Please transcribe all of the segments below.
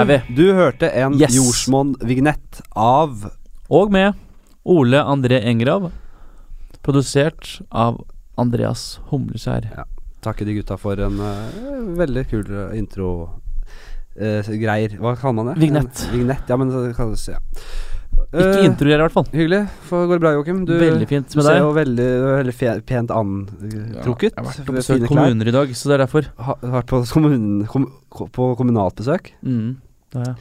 Er vi. Du hørte en Yes. jordsmonn-vignett av Og med Ole André Engrav. Produsert av Andreas Humleskjær. Takke de gutta for en uh, veldig kul eh, intro. eh, greier. Hva kaller man det? Vignett. En, vignett, ja, men det kalles ja. Ikke introer, i hvert fall. Hyggelig. For går det bra, Joakim? Du, Veldig fint du deg ser deg. jo veldig, veldig pent antrukket. jeg har vært på besøk kommuner i dag, så det er derfor. Ha, vært på, kommun, kom, på kommunalt besøk. Mm, det er jeg.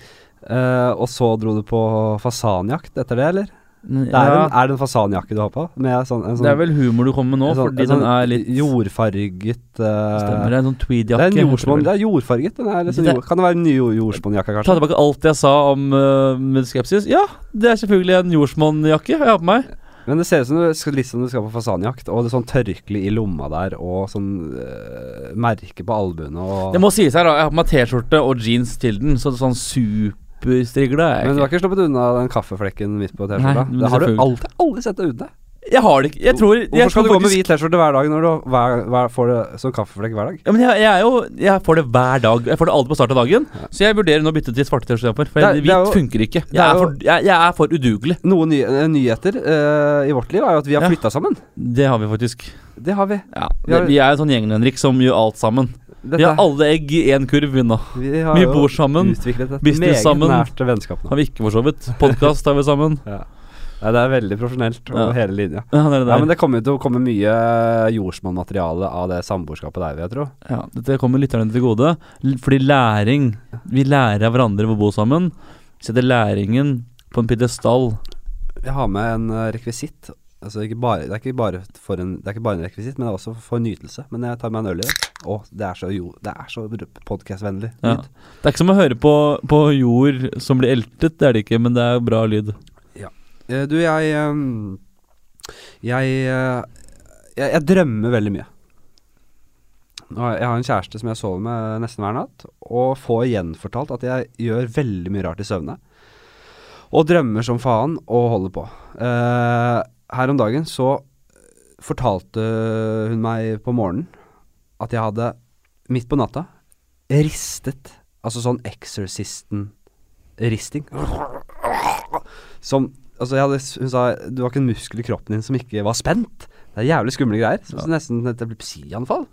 Eh, og så dro du på fasanjakt etter det, eller? Det er, ja, en, er det en fasanjakke du har på? Med sånn, en sånn, det er vel humor du kommer med nå, sånn- fordi sånn den er litt jordfarget uh, Stemmer, det er en sånn Det er tweedjakke. en jordsmonn. Det er jordfarget. Den er liksom, Det- jord, kan det være en ny jord- kanskje? Ta tilbake alt jeg sa om uh, med skepsis. Ja, det er selvfølgelig en jordsmonnjakke jeg har på meg. Men det ser ut som du litt som du skal på fasanjakt. Og det er sånn tørkle i lomma der, og sånn uh, merke på albuene og Det må sies her, da. Jeg har på meg T-skjorte og jeans til den, så det er sånn superstrigla er Men du har ikke. sluppet unna den kaffeflekken midt på T-skjorta? Det har du alltid, aldri sett deg ute. Jeg har det ikke. Jeg tror jeg Hvorfor skal du gå med hvit T-skjorte hver dag når du hver, hver, får det som kaffeflekk hver dag? Ja, men jeg, jeg jo Jeg får det hver dag. Jeg får det aldri på start av dagen. Ja. Så jeg vurderer nå å bytte til svarte T-skjorter. For Det hvit jo- funker ikke. Jeg er for, jeg, er for udugelig. Noen ny, eh, nyheter uh, i vårt liv er jo at vi har Ja. flytta sammen. Det har vi faktisk. Det har vi. Ja, Vi har- Vi er en sånn gjeng, Henrik, som gjør alt sammen. Dette, Vi har alle egg i én kurv, vi nå. vi har Vi bor sammen. business sammen. nært vennskap nå. Har vi ikke, for så vidt. Podkast har vi sammen. Ja. Nei, det er veldig profesjonelt over hele linja. Ja, det Ja, men det kommer til å komme mye jordsmonnmateriale av det samboerskapet der, vil jeg tro. Ja, dette kommer lytterne til gode. Fordi læring Vi lærer av hverandre ved å bo sammen. Vi setter læringen på en pidestall. Jeg har med en eh, rekvisitt. Altså ikke bare, det, er ikke bare for en, det er ikke bare en rekvisitt, men det er også for nytelse. Men jeg tar meg en øl i det. Å, det er så, jo, det er så podkastvennlig. Ja. Det er ikke som å høre på, på jord som blir eltet, det er det ikke, men det er bra lyd. Eh, du, jeg jeg, eh, jeg Jeg drømmer veldig mye. Jeg har en kjæreste som jeg sover med nesten hver natt, og får gjenfortalt at jeg gjør veldig mye rart i søvne. Og drømmer som faen og holder på. Eh, her om dagen så fortalte hun meg på morgenen at jeg hadde, midt på natta, ristet Altså sånn Exorcisten-risting. Som Altså hadde, Hun sa du har ikke en muskel i kroppen din som ikke var spent. Det er jævlig skumle greier. Så Ja. Nesten et epilepsianfall.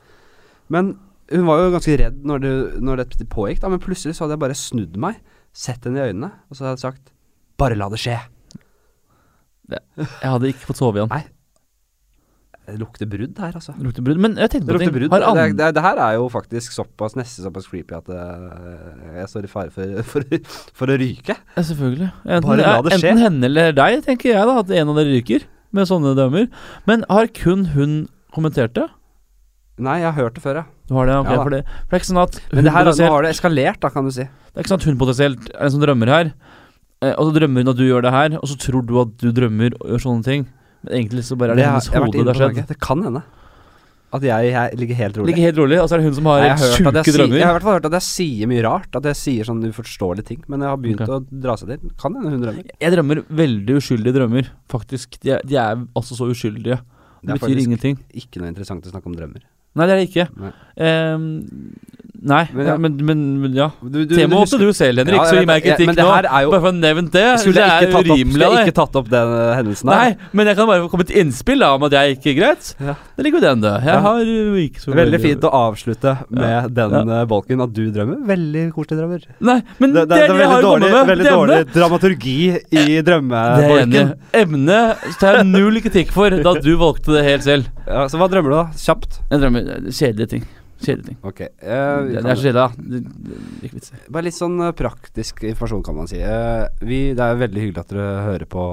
Men hun var jo ganske redd når det, når det pågikk, da, men plutselig så hadde jeg bare snudd meg, sett henne i øynene, og så hadde jeg sagt bare la det skje. Jeg hadde ikke fått sove igjen. Nei. Det lukter brudd her, altså. Lukter brudd. Men jeg tenkte på det ting. Har Det, det, det her er jo faktisk såpass nesten såpass creepy at eh, jeg står i fare for, for, for å ryke. Ja, selvfølgelig. Enten, Bare la det skje. enten henne eller deg, tenker jeg da, at en av dere ryker med sånne dømmer. Men har kun hun kommentert det? Nei, jeg har hørt det før, ja. Du har det, ok, Ja for, det, for det er ikke sånn at Men det her, nå har det eskalert, da, kan du si. Det er ikke sånn at hun potensielt er en som drømmer her, eh, og så drømmer hun at du gjør det her, og så tror du at du drømmer og gjør sånne ting. Men egentlig så bare er det, hennes hode det har skjedd. Det kan hende. At jeg, jeg ligger helt rolig. Ligger helt rolig, og så er det hun som har sjuke drømmer. jeg har i hvert fall hørt at jeg sier mye rart. At jeg sier sånn uforståelige ting. Men jeg har begynt okay. å dra seg til. Kan hende hun drømmer. Jeg drømmer veldig uskyldige drømmer, faktisk. De er, de er altså så uskyldige. Det, Det betyr ingenting. ikke noe interessant å snakke om drømmer. Nei, det er det ikke. Nei. Um, nei, Men ja, men, men, men ja. Du, du, Temaet måtte du selv, Henrik, Ja, så gi meg kritikk nå. jo- Bare for å nevne det. Skulle det jeg ikke tatt opp, skulle jeg ikke tatt opp den eh, hendelsen der? Nei, men jeg kan bare få komme til innspill da, om at jeg ikke er greit. Ja. Det ligger jo den, det. Jeg har uh, ikke så Veldig fint å avslutte med den eh, bolken at du drømmer. Veldig koselige drømmer. Nei, men Det, det, det, er det jeg har dårlig, med. veldig dårlig dramaturgi i drømmebolken. i. Emnet tar jeg null kritikk for, da du valgte det helt selv. Ja, så hva drømmer du, da? Kjapt. Jeg drømmer eh, kjedelige ting. Kjedelige ting. Okay. Uh, Det, det er så kjedelig, da. Ikke vits. Bare litt sånn eh, praktisk informasjon, kan man si. Uh, vi, det er veldig hyggelig at dere hører på,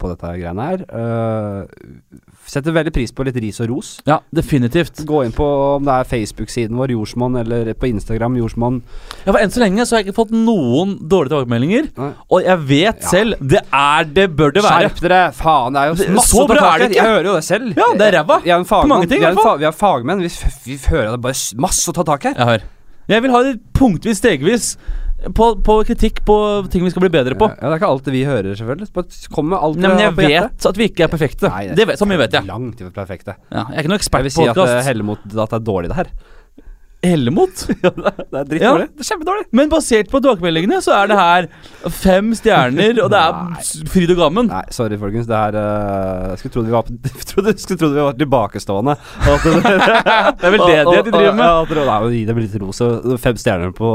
på dette greiene her. Uh, setter veldig pris på litt ris og ros. Ja, definitivt. Gå inn på om det er Facebook-siden vår, Jordsmonn, eller på Instagram, Jordsmonn. Ja, for Enn så lenge så har jeg ikke fått noen dårlige tilbakemeldinger. Nei. Og jeg vet Ja. selv Det er det bør det være. Skjerp dere! Faen, det er jo masse så bra er det ikke. Jeg hører jo det selv. Ja, det er ræva. Fagmann. mange ting, i er hvert fall. vi er fagmenn. Vi, vi hører det bare s- masse å ta tak i her. Jeg har. Jeg vil ha det punktvis, stegvis. På, på kritikk på ting vi skal bli bedre på. Ja, det er ikke alt vi hører, selvfølgelig. Bare Kom med alt Nei, men jeg hjertet. vet at vi ikke er perfekte. Nei, det vet, så mye vet jeg. Langt ifra perfekte. Ja, jeg er ikke noen Jeg ekspert vil på si at det podkast. heller mot at det er dårlig, det her. Hellemot. det er drittdårlig. Det er kjempedårlig. Men basert på tilbakemeldingene så er det her fem stjerner, og det er fryd og gammen. Nei, sorry, folkens. Det her uh, skulle trodd vi var trodde, skulle trodd vi var tilbakestående. Og er det, Det de driver med. Ja, Gi dem litt ros. Fem stjerner på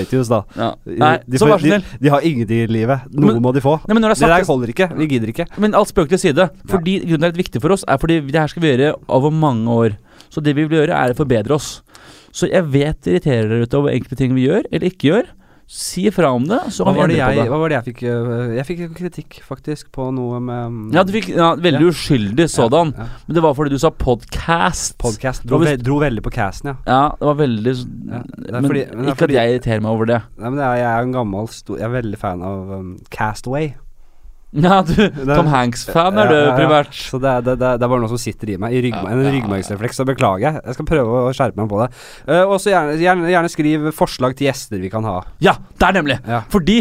iTunes, da. Ja. Nei, de, så får-. De, de har ingenting i livet. Noe Men- må de få. Nei, det Det er der holder ikke. Vi gidder ikke. Men alt spøk til side. Fordi grunnen til at det er viktig for oss, er fordi det her skal vi gjøre over mange år. Så det vi vil gjøre, er å forbedre oss. Så jeg vet det irriterer dere ute over enkelte ting vi gjør, eller ikke gjør. Si ifra om det, så kan vi var, endre jeg, på det. hva var det jeg fikk øh, Jeg fikk kritikk, faktisk, på noe med mm, Ja, du fikk ja, veldig Ja. uskyldig sådan, Ja, men det var fordi du sa podcast. Podcast. Dro, ve dro veldig på casten, ja. Ja, det var veldig det Men fordi- men ikke fordi- at jeg irriterer meg over det. Nei, men det er, jeg er en gammel Jeg er veldig fan av um, Castaway. Ja, du, Tom Hanks-fan er du primært. Så det det, det, det er bare noe som sitter i meg. I ryggma en ryggmargsrefleks. Så beklager jeg. Jeg skal prøve å skjerpe meg på det. Uh, og så gjerne, gjerne, gjerne skriv forslag til gjester vi kan ha. Ja, det er nemlig! Ja. Fordi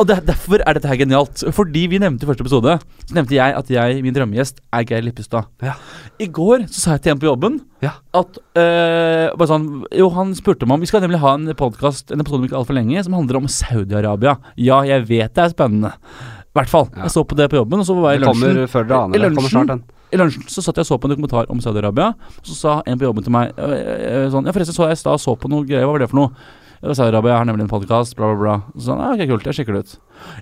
Og derfor er dette her genialt. Fordi vi nevnte i første episode Så nevnte jeg at jeg, min drømmegjest er Geir Lippestad. Ja. I går så sa jeg til en på jobben Ja. at uh, bare sånn, Jo, han spurte meg om Vi skal nemlig ha en podcast En episode om ikke altfor lenge som handler om Saudi-Arabia. Ja, jeg vet det er spennende. I hvert fall. Jeg så på det på jobben, og så var jeg i Det lunsjen. før dere aner I lunsjen- I lunsjen så satt jeg og så på en dokumentar om Saudi-Arabia. Så sa en på jobben til meg øh, øh, sånn Ja, forresten så jeg i stad så på noe greier. Hva var det for noe? Saudi-Arabia har nemlig en podkast, bla, bla, bla. Så sånn, ja, ok, kult, jeg sjekker det ut.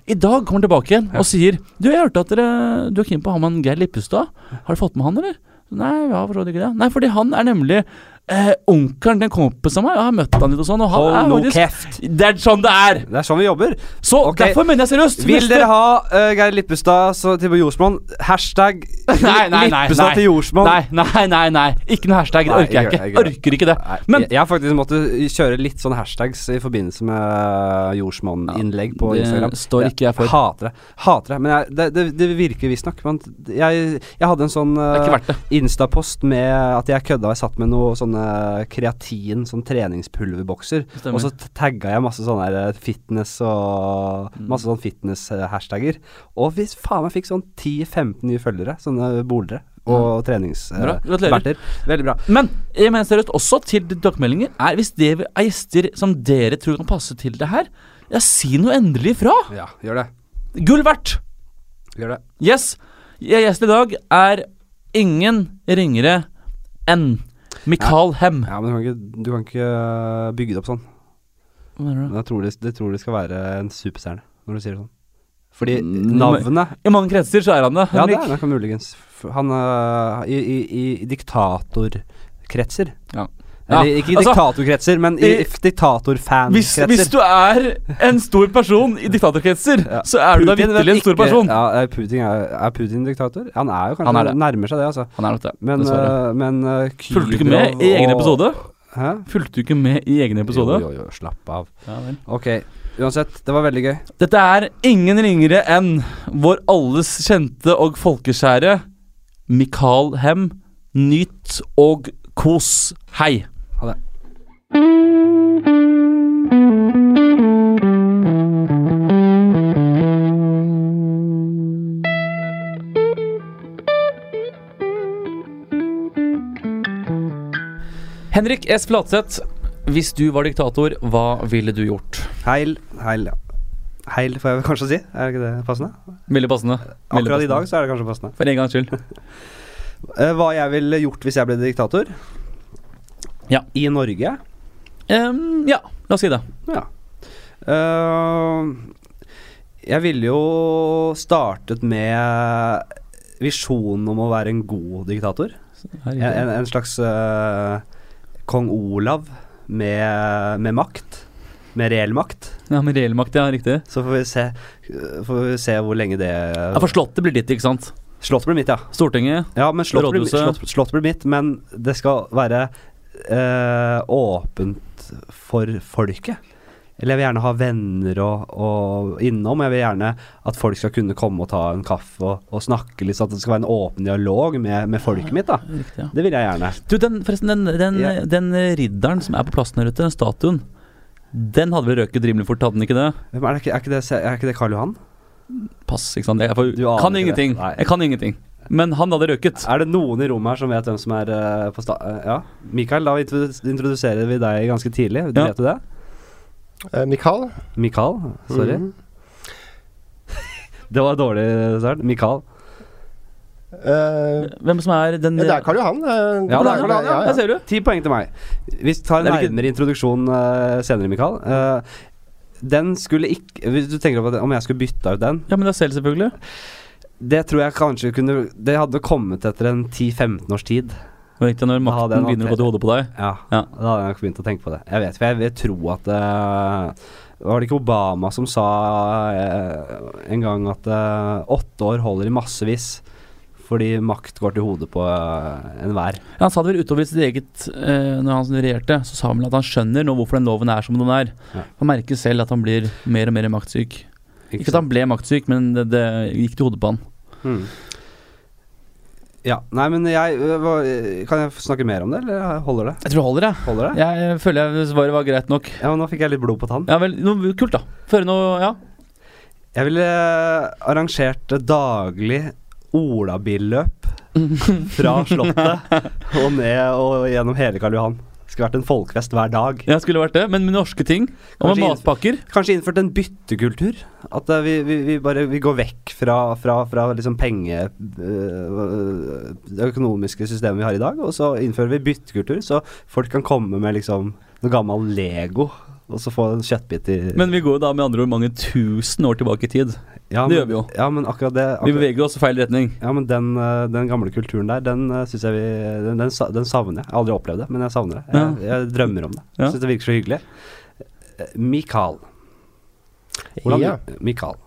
I dag kommer han tilbake igjen Ja. og sier Du, jeg hørte at dere Du er keen på å ha med han Geir Lippestad. Har du fått med han, eller? Nei, ja, har forstått ikke det. Nei, fordi han er nemlig eh, onkelen til en kompis av meg. Jeg har møtt han litt og sånn, og han Hold er faktisk keft. Det er sånn det er! Det er sånn vi jobber. Så Ok. derfor mener jeg seriøst. Vil dere ha uh, Geir Lippestad så, til jordsmonn? Hashtag Nei, nei, nei, Lippestad til jordsmonn. Nei, nei, nei, nei. Ikke noe hashtag. Det Nei, orker jeg ikke. gjør-. Orker ikke det. Nei, Men- jeg, jeg har faktisk måttet kjøre litt sånn hashtags i forbindelse med jordsmonn-innlegg på det Instagram. står ikke jeg for. Hater det. Hater det. Men jeg, det, det, det virker visstnok. Men jeg, jeg hadde en sånn Det er ikke verdt det. Instapost med at jeg kødda. Jeg satt med noe sånne kreatin, sånn treningspulverbokser. Stemmer. Og så tagga jeg masse sånne eh, fitness og Mm. Masse sånn fitness-hashtagger. Og hvis faen meg fikk sånn 10-15 nye følgere, sånne bolere og treningsverter. Gratulerer. treningsberter. Veldig bra. Men jeg mener seriøst også til tilbakemeldinger er hvis det er gjester som dere tror kan passe til det her, ja, si noe endelig ifra. Ja, gjør det. Gull verdt. Gjør det. Yes. Gjest i dag er ingen ringere enn Mikael Hem. Ja, men du kan ikke, du kan ikke øh, bygge det opp sånn. Hva mener du? Jeg tror det, det tror det skal være en superstjerne, når du sier det sånn. Fordi navnet I mange kretser så er han det. Ja, det er han muligens. Han uh, i, i, i diktatorkretser. Ja. Eller ikke i altså, diktatorkretser, men i, i- diktatorfankretser. hvis, hvis du er en stor person i diktatorkretser, Ja. så er du da Putin vitterlig en stor person. Ja, Putin, er, er Putin diktator? Han er jo kanskje Han er det. nærmer seg det, altså. Han er nok det, Men, dessverre. øh, men uh, Fulgte du ikke med i egen episode? Hæ? Fulgte du ikke med i egen episode? Jo, jo, jo, slapp av. Ja. Ok, uansett, det var veldig gøy. Dette er ingen ringere enn vår alles kjente og folkeskjære Mikael Hem. Nyt og kos. Hei. Henrik S. Flatseth, hvis du var diktator, hva ville du gjort? Heil, heil, ja. Heil, får jeg kanskje si. Er ikke det passende? Veldig passende. Veldig Akkurat i dag så er det kanskje passende. For en gangs skyld. Eh, hva jeg ville gjort hvis jeg ble diktator? Ja. I Norge? Em, ja, la oss si det. Ja. Uh, jeg ville jo startet med visjonen om å være en god diktator. En, en, en slags uh, kong Olav med, med makt. Med reell makt. Ja, Med reell makt, ja. Riktig. Så får vi se, får vi se hvor lenge det Ja, For Slottet blir ditt, ikke sant? Slottet blir mitt, ja. Stortinget. Ja, men slottet blir, slott, slottet blir mitt, men det skal være uh, åpent for folket. Eller jeg vil gjerne ha venner og, og innom. Jeg vil gjerne at folk skal kunne komme og ta en kaffe og, og snakke litt, sånn at det skal være en åpen dialog med, med folket mitt. da Riktig, ja. Det vil jeg gjerne. Du, den, forresten, den, den, Ja. den ridderen som er på plassen her ute, den statuen, den hadde vel røket rimelig fort, hadde den ikke det? Er, det ikke, er, ikke det, er ikke det Karl Johan? Pass, ikke sant. Jeg får, kan ingenting. Jeg kan ingenting. Men han hadde røket. Er det noen i rommet her som vet hvem som er uh, på sta... eh, ja. Mikael, da introduserer vi deg ganske tidlig. Ja. Vet du det? Uh, Mikael. Mikael, sorry. Mm. Det var dårlig start. Mikael. Uh, Hvem som er den det er Karl Johan. Uh, Ja, det er Karl Johan, ja, Der ser du. Ti poeng til meg. Vi tar en er nærmere introduksjon uh, senere, Mikael. Eh, den skulle ikke Hvis du tenker på det, om jeg skulle bytta ut den Ja, men det selv, selvfølgelig. Det tror jeg kanskje kunne Det hadde kommet etter en 10-15 års tid. Og ikke når jeg makten begynner å gå til hodet på deg. Ja, Ja. Da hadde jeg nok begynt å tenke på det. Jeg vet, for jeg vil tro at uh, Var det ikke Obama som sa uh, en gang at uh, åtte år holder i massevis? Fordi makt går til hodet på enhver. Ja, han sa det vel utover sitt eget Når han regjerte, så sa han vel at han skjønner nå hvorfor den loven er som den er. Ja. Han merker selv at han blir mer og mer maktsyk. Ikke at han ble maktsyk, men det, det gikk til hodet på han. Mm. Ja. Nei, men jeg øh, hva, Kan jeg snakke mer om det, eller holder det? Jeg tror det holder, jeg. Holder det? Jeg føler jeg svaret var greit nok. Ja, men nå fikk jeg litt blod på tann. Ja vel, noe kult, da. Føre noe Ja. Jeg ville eh, arrangert daglig olabilløp fra Slottet og ned og gjennom hele Karl Johan. Skulle vært en folkefest hver dag. Ja, skulle vært det, men med norske ting. Og med matpakker. Kanskje innført en byttekultur. At eh, vi, vi, vi bare vi går vekk fra, fra, fra liksom penge... det økonomiske systemet vi har i dag, og så innfører vi byttekultur, så folk kan komme med liksom noe gammel Lego, og så få en kjøttbit i Men vi går jo da med andre ord mange tusen år tilbake i tid. ja, det men, gjør vi jo. Ja, men akkurat det Vi beveger oss i feil retning. Ja, men den, øh, den gamle kulturen der, den uh, syns jeg vi den, den, den savner jeg. Jeg har aldri opplevd det, men jeg savner det. Jeg, jeg drømmer om det. Ja. Syns det virker så hyggelig. Eh, Mikael. Hvordan, Ja. Mikael.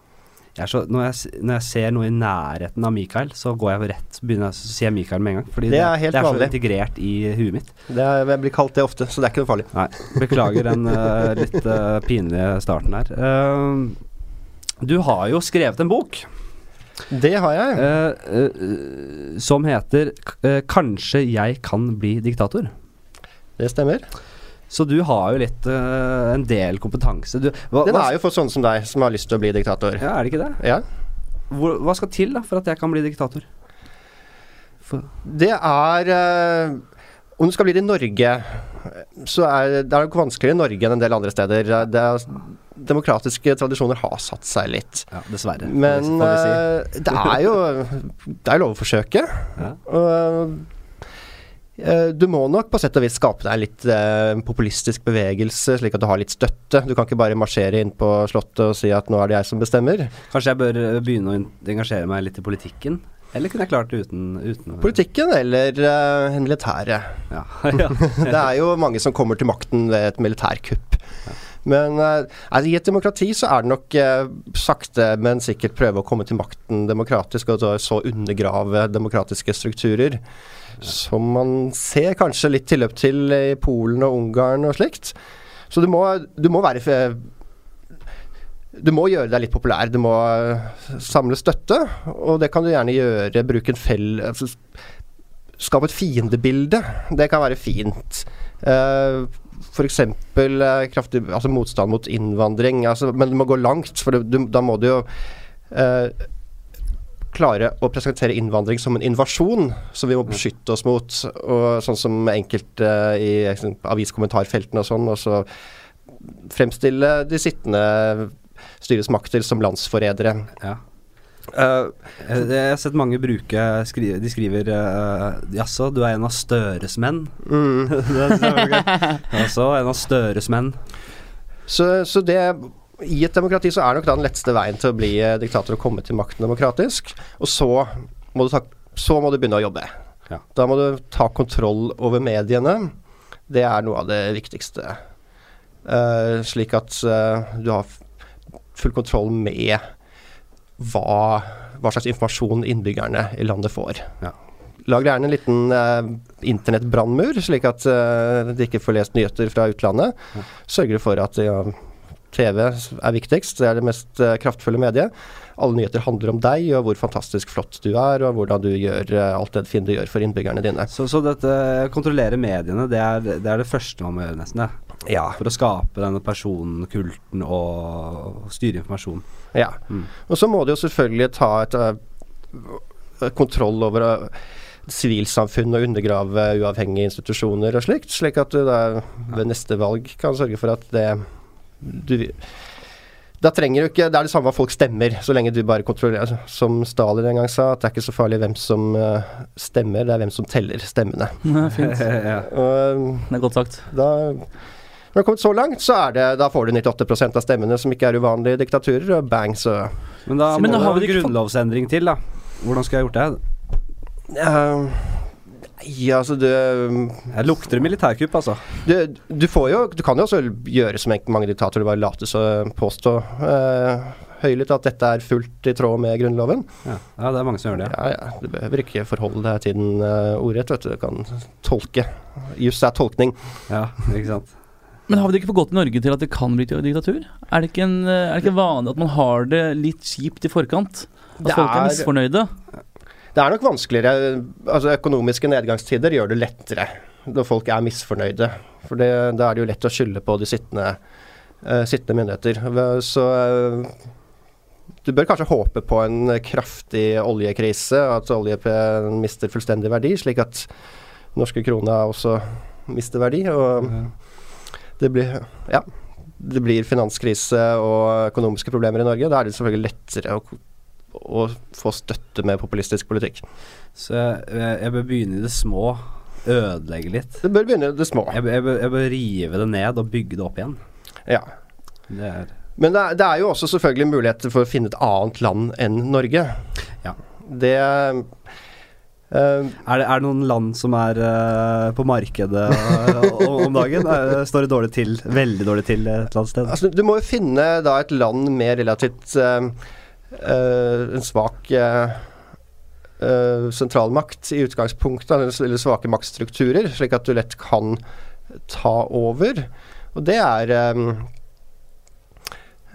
Jeg så, når, jeg, når jeg ser noe i nærheten av Mikael, så går jeg rett begynner jeg, Så sier jeg Mikael med en gang. Fordi Det er helt det er så integrert i huet mitt. Det er, jeg blir kalt det ofte, så det er ikke noe farlig. Nei, Beklager den uh, litt uh, pinlige starten her. Uh, du har jo skrevet en bok Det har jeg. som heter 'Kanskje jeg kan bli diktator'. Det stemmer. Så du har jo litt uh, en del kompetanse. Du, hva, Den er jo for sånne som deg, som har lyst til å bli diktator. ja, Er det ikke det? Ja. Hvor, hva skal til da for at jeg kan bli diktator? For, Det er uh, Om du skal bli det i Norge, så er det er nok vanskeligere i Norge enn en del andre steder. Det er, demokratiske tradisjoner har satt seg litt. ja, dessverre. Men si. uh, det er jo Det er lov å forsøke. Ja. Og du må nok på sett og vis skape deg en litt eh, populistisk bevegelse, slik at du har litt støtte. Du kan ikke bare marsjere inn på Slottet og si at nå er det jeg som bestemmer. Kanskje jeg bør eh, begynne å engasjere meg litt i politikken? Eller kunne jeg klart det uten, uten Politikken eller uh, militæret. Ja. ja. Det er jo mange som kommer til makten ved et militærkupp. Men uh, altså, i et demokrati så er det nok uh, sakte, men sikkert prøve å komme til makten demokratisk, og så- så undergrave demokratiske strukturer. Som man ser kanskje litt tilløp til i Polen og Ungarn og slikt. Så du må, du må være Du må gjøre deg litt populær. Du må eh, samle støtte, og det kan du gjerne gjøre. Bruke en fell... Altså, Skape et fiendebilde. Det kan være fint. Uh, F.eks. Uh, kraftig altså motstand mot innvandring. Altså, men du må gå langt, for du, du, da må du jo eh, klare å presentere innvandring som en invasjon som vi må beskytte oss mot. Og sånn som enkelte i eh, aviskommentarfeltene og sånn. Og så fremstille de sittende styrets makter som landsforrædere. ja. Uh, Jeg, jeg har sett mange bruke skri, De skriver uh, Jaså, du er en av Støres menn? mm. det jeg. Jaså, en av Støres menn? Så, så det I et demokrati så er nok da den letteste veien til å bli eh, diktator å komme til makten demokratisk. Og så må du, ta, så må du begynne å jobbe. Ja. Da må du ta kontroll over mediene. Det er noe av det viktigste. Uh, slik at uh, du har full kontroll med hva, hva slags informasjon innbyggerne i landet får. Ja. Lag gjerne en liten uh, internettbrannmur, slik at eh, de ikke får lest nyheter fra utlandet. Ja. Sørger for at ja, TV er viktigst, det er det mest eh, kraftfulle mediet. Alle nyheter handler om deg, og hvor fantastisk flott du er, og hvordan du gjør eh, alt det fine du gjør for innbyggerne dine. Så, så dette kontrollere mediene, det er, det er det første man må gjøre, nesten. det. Ja. For å skape denne personkulten og styre informasjon. ja. Mm. Og så må du jo selvfølgelig ta et eh, kontroll over sivilsamfunn og undergrave uavhengige institusjoner og slikt. Slik at du da ved neste valg kan sørge for at det du, da trenger du ikke Det er det samme hva folk stemmer, så lenge du bare kontrollerer altså, Som Stalin en gang sa, at det er ikke så farlig hvem som eh, stemmer, det er hvem som teller stemmene. Fint. ja. Og Det er godt sagt. da når det har kommet så langt, så er det, da får du 98% av stemmene, som ikke er uvanlige diktaturer, og bang, så Men da Men da har vi en grunnlovsendring til, da. Hvordan skal jeg gjort det? Eh, Ja, altså du Jeg lukter militærkupp, altså. du, du får jo Du kan jo også gjøre som mange diktatorer bare late som påstå eh, høylytt at dette er fullt i tråd med Grunnloven. Ja, ja det er mange som gjør det. Ja, ja, Du behøver ikke forholde deg til den uh, ordrett, vet du. Du kan tolke. Juss er tolkning. Ja, ikke sant. Men har vi det ikke for godt i Norge til at det kan bli til diktatur? Er det ikke, en, eh, er det ikke vanlig at man har det litt kjipt i forkant? At Det folk er er- misfornøyde? Det er nok vanskeligere Altså Økonomiske nedgangstider gjør det lettere når folk er misfornøyde. For det, da er det jo lett å skylde på de sittende, uh, sittende myndigheter. Så uh, du bør kanskje håpe på en kraftig oljekrise, at olje mister fullstendig verdi, slik at norske krona også mister verdi. Og det blir Ja. Det blir finanskrise og økonomiske problemer i Norge. Da er det selvfølgelig lettere å, å få støtte med populistisk politikk. Så jeg, jeg bør begynne i det små. Ødelegge litt. Det bør begynne i det små. Jeg, jeg, bør, jeg bør rive det ned og bygge det opp igjen. Ja. Det er Men det er, det er jo også selvfølgelig muligheter for å finne et annet land enn Norge. Ja. Det uh, Er det, er det noen land som er uh, på markedet uh, om dagen? Er, står det dårlig til? Veldig dårlig til et eller annet sted? altså, Du må jo finne da et land med relativt eh, en svak eh, eh, sentralmakt i utgangspunktet, eller- svake maktstrukturer, slik at du lett kan ta over. Og det er eh,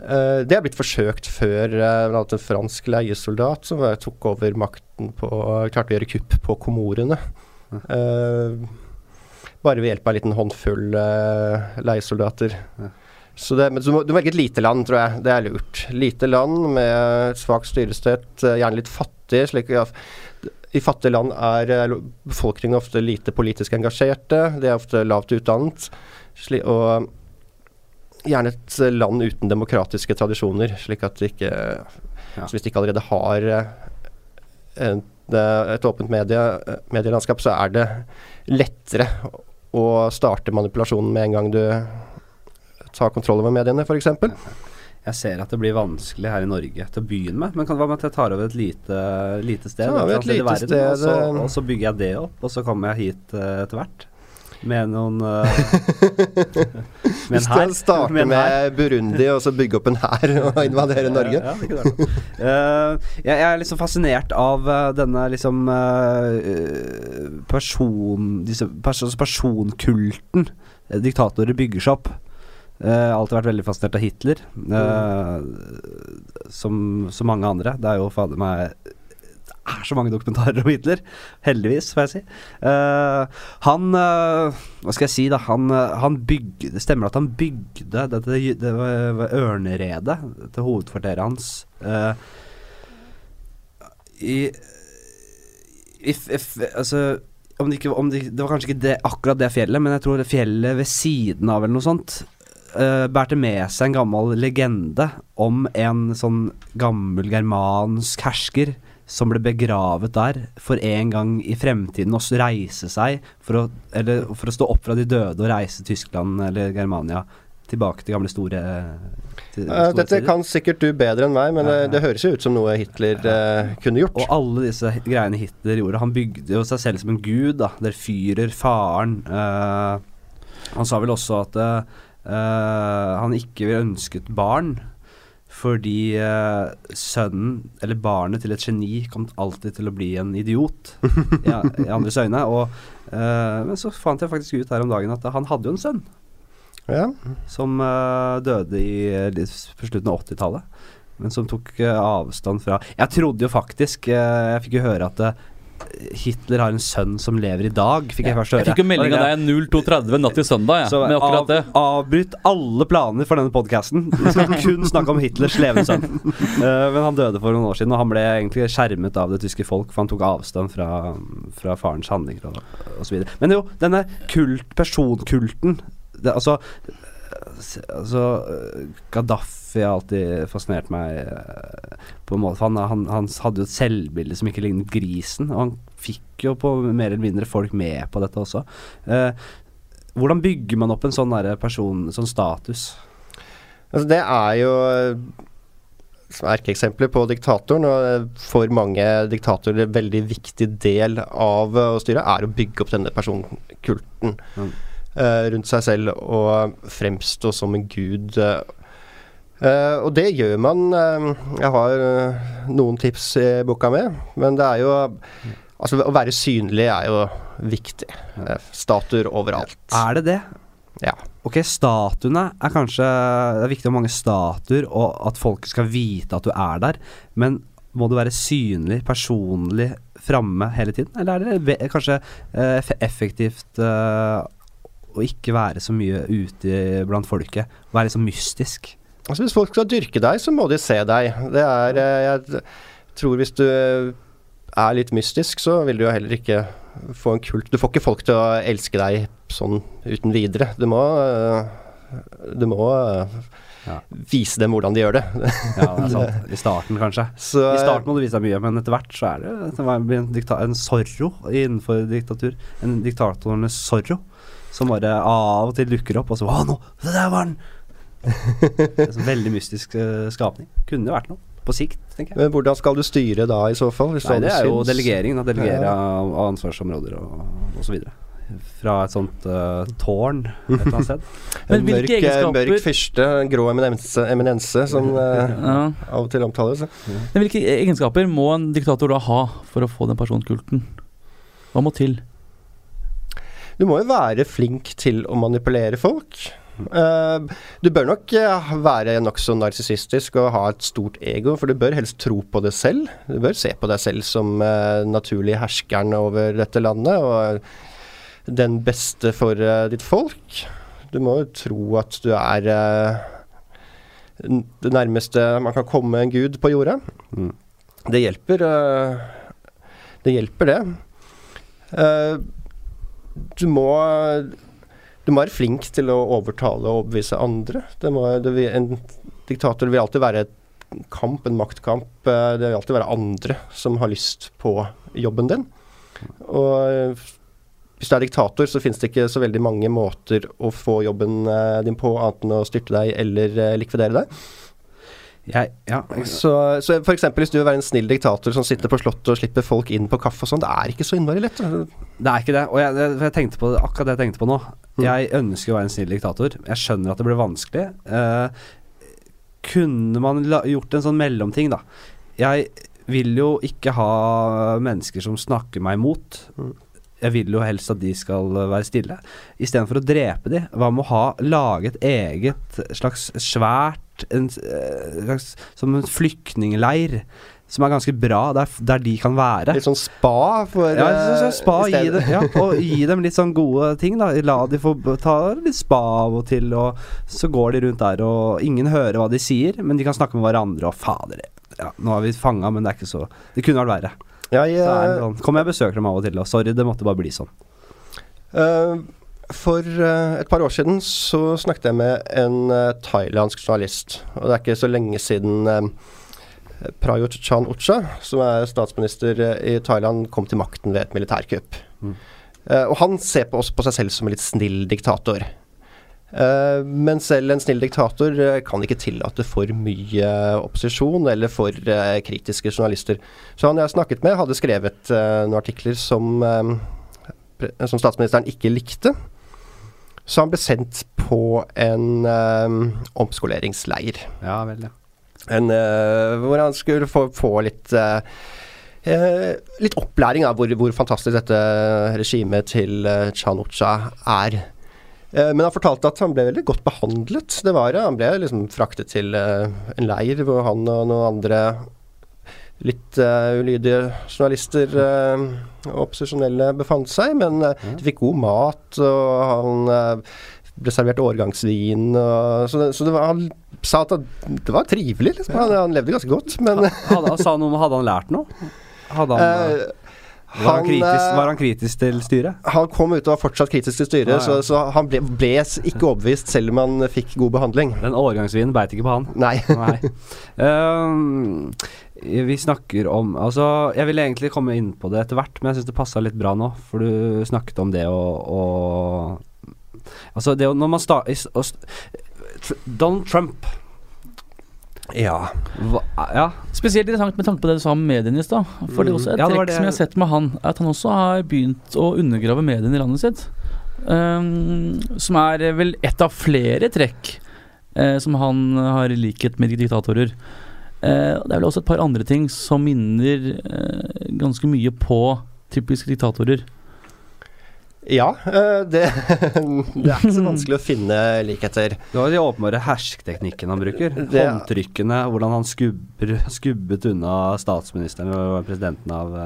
eh, det er blitt forsøkt før uh, en fransk leiesoldat som eh, tok over makten på Klarte å gjøre kupp på Komorene. Uh, bare ved hjelp av en liten håndfull uh, leiesoldater. Ja. Så det, men du må, du må velge et lite land, tror jeg. Det er lurt. Lite land med svak styrestøt, eh, gjerne litt fattig. slik at I fattige land er eh, befolkningen ofte lite politisk engasjerte. De er ofte lavt utdannet. Og gjerne et land uten demokratiske tradisjoner, slik at de ikke Ja. så Hvis de ikke allerede har eh, en, eh, et åpent medie, medielandskap, så er det lettere å starte manipulasjonen med en gang du tar kontroll over mediene, f.eks. Jeg ser at det blir vanskelig her i Norge til å begynne med. Men kan, hva med at jeg tar over et lite, lite sted? Så et lite verden, sted og, så, eh. og så bygger jeg det opp, og så kommer jeg hit eh, etter hvert. Med noen uh, Med en hær. Starte Med med Burundi, og så bygge opp en hær og invadere Norge. Ja, det. Eh, jeg, jeg er liksom fascinert av uh, denne liksom person... Disse pers altså personkulten diktatorer bygger seg opp. Har alltid vært veldig fascinert av Hitler, eh, som så mange andre. Det er jo fader meg Det er så mange dokumentarer om Hitler. Heldigvis, får jeg si. Uh, han Hva skal jeg si, da? Han, han bygde Det stemmer at han bygde dette det var, var Ørneredet, til hovedkvarteret hans, i, if, f, f, Altså om det, ikke, om det, det var kanskje ikke det, akkurat det fjellet, men jeg tror det fjellet ved siden av eller noe sånt uh, bærte med seg en gammel legende om en sånn gammel germansk hersker som ble begravet der for en gang i fremtiden å reise seg for å, eller for å stå opp fra de døde og reise Tyskland eller Germania tilbake til gamle store, til, Eh, store dette tider. kan sikkert du bedre enn meg, men det, ja. det høres jo ut som noe Hitler eh, kunne gjort. Og alle disse greiene Hitler gjorde Han bygde jo seg selv som en gud, da. Der fyrer faren. Uh, han sa vel også at eh, eh, han ikke ønsket barn. Fordi eh, sønnen, eller barnet til et geni, kom alltid til å bli en idiot i, i andres øyne. Og, eh, men så fant jeg faktisk ut her om dagen at han hadde jo en sønn Ja. som eh, døde i, på slutten av 80-tallet. Men som tok eh, avstand fra Jeg trodde jo faktisk eh, Jeg fikk jo høre at eh, Hitler har en sønn som lever i dag, fikk jeg først høre. Jeg fikk jo melding av deg 0230 natt til søndag, ja, Så med akkurat av, det. avbryt alle planer for denne podkasten. Vi skal kun snakke om Hitlers levende sønn. Uh, men han døde for noen år siden, og han ble egentlig skjermet av det tyske folk, for han tok avstand fra, fra farens handlinger og, osv. Men jo, denne kult, personkulten det, Altså Altså eh, Gaddafi har alltid fascinert meg eh, på en måte. Han, han, han hadde jo et selvbilde som ikke lignet grisen, og han fikk jo på mer eller mindre folk med på dette også. Eh, hvordan bygger man opp en sånn person, sånn status? Altså, det er jo som erkeeksempler på diktatoren, og for mange diktatorer en veldig viktig del av å styre er å bygge opp denne personkulten Mm. Eh, rundt seg selv og fremstå som en gud. Eh, og det gjør man. eh, jeg har noen tips i boka mi, men det er jo Altså, å være synlig er jo viktig. Statuer overalt. Er det det? Ja. Ok, statuene er kanskje Det er viktig med mange statuer, og at folk skal vite at du er der, men må du være synlig, personlig framme hele tiden? Eller er det kanskje effektivt å ikke være så mye ute blant folket? Være sånn mystisk? Altså Hvis folk skal dyrke deg, så må de se deg. Det er eh, Jeg tror hvis du er litt mystisk, så vil du jo heller ikke få en kult Du får ikke folk til å elske deg sånn uten videre. Du må eh, Du må eh, Ja. vise dem hvordan de gjør det. Ja, det er sant. I starten, kanskje. Så I starten må du vise deg mye, men etter hvert så er det det en, en sorro innenfor diktatur. En diktatorenes sorro. Som bare av og til dukker opp, og så Å, nå! Det der var den! Det en veldig mystisk eh, skapning. Kunne jo vært noe. På sikt, tenker jeg. Men hvordan skal du styre da, i så fall? Hvis Nei, det er jo syns- delegering. Da. Delegere Ja. av, ansvarsområder og, og så videre. Fra et sånt uh, tårn et eller annet sted. Men En mørk, eh, egenskaper- mørk fyrste, en grå eminense, eminense som uh, Ja. av og til omtales. Men hvilke egenskaper må en diktator da ha for å få den personkulten? Hva må til? Du må jo være flink til å manipulere folk. Uh, du bør nok eh, være nokså narsissistisk og ha et stort ego, for du bør helst tro på det selv. Du bør se på deg selv som uh, naturlig herskeren over dette landet og den beste for uh, ditt folk. Du må jo tro at du er det nærmeste man kan komme en gud på jorda. Mm. Det hjelper. det hjelper, det. Eh, du må du må være flink til å overtale og overbevise andre. Må, vil, en diktator vil alltid være en kamp, en maktkamp. Eh, Det vil alltid være andre som har lyst på jobben din. Og hvis du er diktator, så finnes det ikke så veldig mange måter å få jobben eh, din på, annet enn å styrte deg eller eh, likvidere deg. Jeg, ja, Så, så for eksempel hvis du vil være en snill diktator som sitter på slottet og slipper folk inn på kaffe og sånn, det er ikke så innmari lett. Det er ikke det. Og jeg, jeg, jeg tenkte på det, akkurat det jeg tenkte på nå. Mm. Jeg ønsker å være en snill diktator. Jeg skjønner at det blir vanskelig. Eh, kunne man la, gjort en sånn mellomting, da? Jeg vil jo ikke ha mennesker som snakker meg imot. Mm. Jeg vil jo helst at de skal være stille. Istedenfor å drepe de, hva med å ha laget eget slags svært en, eh, slags, Som en flyktningleir. Som er ganske bra, der, der de kan være. Litt sånn spa for Ja, eh, spa, gi dem, ja, og gi dem litt sånn gode ting, da. La de få ta litt spa av og til, og så går de rundt der, og ingen hører hva de sier, men de kan snakke med hverandre, og fader Ja, nå har vi fanga, men det er ikke så Det kunne vært verre. Jeg, Så er det sånn, Kommer jeg besøker dem av og til, og sorry, det måtte bare bli sånn. Eh, for eh, et par år siden så snakket jeg med en eh, thailandsk journalist. Og det er ikke så lenge siden uh, Prayut Chan Ocha, som er statsminister eh, i Thailand, kom til makten ved et militærkupp. Mm. Eh, og han ser på, oss på seg selv som en litt snill diktator. Eh, men selv en snill diktator eh, kan ikke tillate for mye opposisjon eller for eh, kritiske journalister. Så han jeg snakket med, hadde skrevet eh, noen artikler som eh, som statsministeren ikke likte. Så han ble sendt på en eh, omskoleringsleir. Ja vel, ja. En, eh, hvor han skulle få, få litt eh, eh, Litt opplæring av hvor, hvor fantastisk dette regimet til uh, Chanucha er. Eh, men han fortalte at han ble veldig godt behandlet. Det var det. Han ble liksom fraktet til eh, en leir hvor han og noen andre litt uh, ulydige journalister og opposisjonelle befant seg. Men uh, de fikk god mat, og han ble servert årgangsvin. Og, så det, så var, han sa at det var trivelig. Liksom. Han, han levde ganske godt. Men Hadde, sa han noe Hadde han lært noe? Hadde han, var, han kritisk, var han kritisk til styret? han kom ut og var fortsatt kritisk til styret, ah, ja. Så, så han ble, ble ikke overbevist selv om han fikk god behandling. Den årgangsvinen beit ikke på han. Nei. Nei. Ehm, vi snakker om Altså, jeg ville egentlig komme inn på det etter hvert, men jeg syns det passa litt bra nå. For du snakket om det å, å Altså, det å Når man sta... Donald Trump Ja. hva, Ja. Spesielt interessant med tanke på det du sa om mediene i stad. For det er Mm. også et Ja, trekk det- som jeg har sett med han, er at han også har begynt å undergrave mediene i landet sitt. Um, som er vel et av flere trekk uh, som han har i likhet med diktatorer. Eh, det er vel også et par andre ting som minner eh, ganske mye på typiske diktatorer. Ja, eh, det, det er ikke så vanskelig å finne likheter. Det var de åpenbare hersketeknikkene han bruker. Det- Håndtrykkene, hvordan han skubber, skubbet unna statsministeren og presidenten av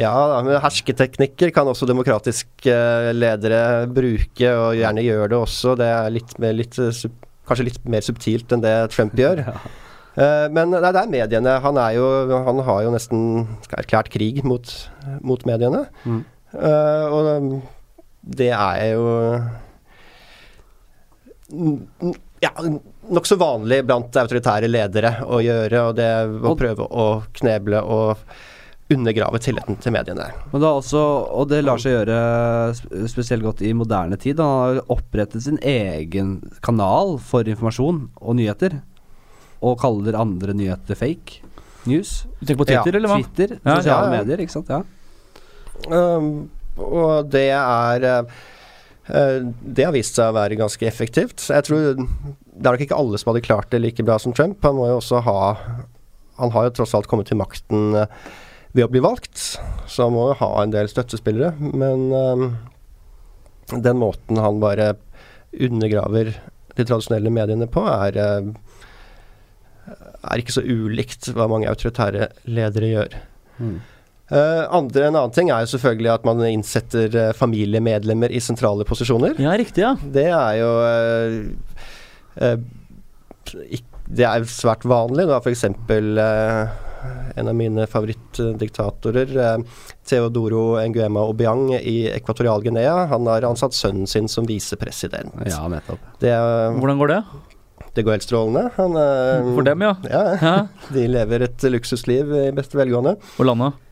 Ja, men hersketeknikker kan også demokratiske ledere bruke, og gjerne gjør det også. Det er litt mer, litt, kanskje litt mer subtilt enn det Trump gjør. Eh, men nei, det er mediene. Han, er jo, han har jo nesten erklært krig mot, mot mediene. Mm. Eh, og um, det er jo ja, nokså vanlig blant autoritære ledere å gjøre, og det å prøve å kneble og undergrave tilliten til mediene. Men det også, og det lar seg gjøre spesielt godt i moderne tid. Han har opprettet sin egen kanal for informasjon og nyheter, og kaller andre nyheter fake news. Du tenker på Twitter, Ja, eller hva? Twitter, Ja, sosiale ja, ja. medier, ikke sant. Ja. Um, og det er eh, Det har vist seg å være ganske effektivt. Jeg tror Det er nok ikke alle som hadde klart det like bra som Trump. Han må jo også ha Han har jo tross alt kommet til makten eh, ved å bli valgt, så han må jo ha en del støttespillere. Men um, den måten han bare undergraver de tradisjonelle mediene på, er eh, er ikke så ulikt hva mange autoritære ledere gjør. Mm. Uh, andre, en annen ting er jo selvfølgelig at man innsetter uh, familiemedlemmer i sentrale posisjoner. Ja, riktig, ja. Det er jo uh, eh, ikk- Det er svært vanlig. Da f.eks. Uh, en av mine favorittdiktatorer, Theodoro Nguema Obiang i Ekvatorial-Guinea, han har ansatt sønnen sin som visepresident. ja, nettopp. Det, Hvordan går det? Det går helt strålende. Han, eh, For dem, ja. Ja, ja. de lever et luksusliv i beste velgående. Og landet?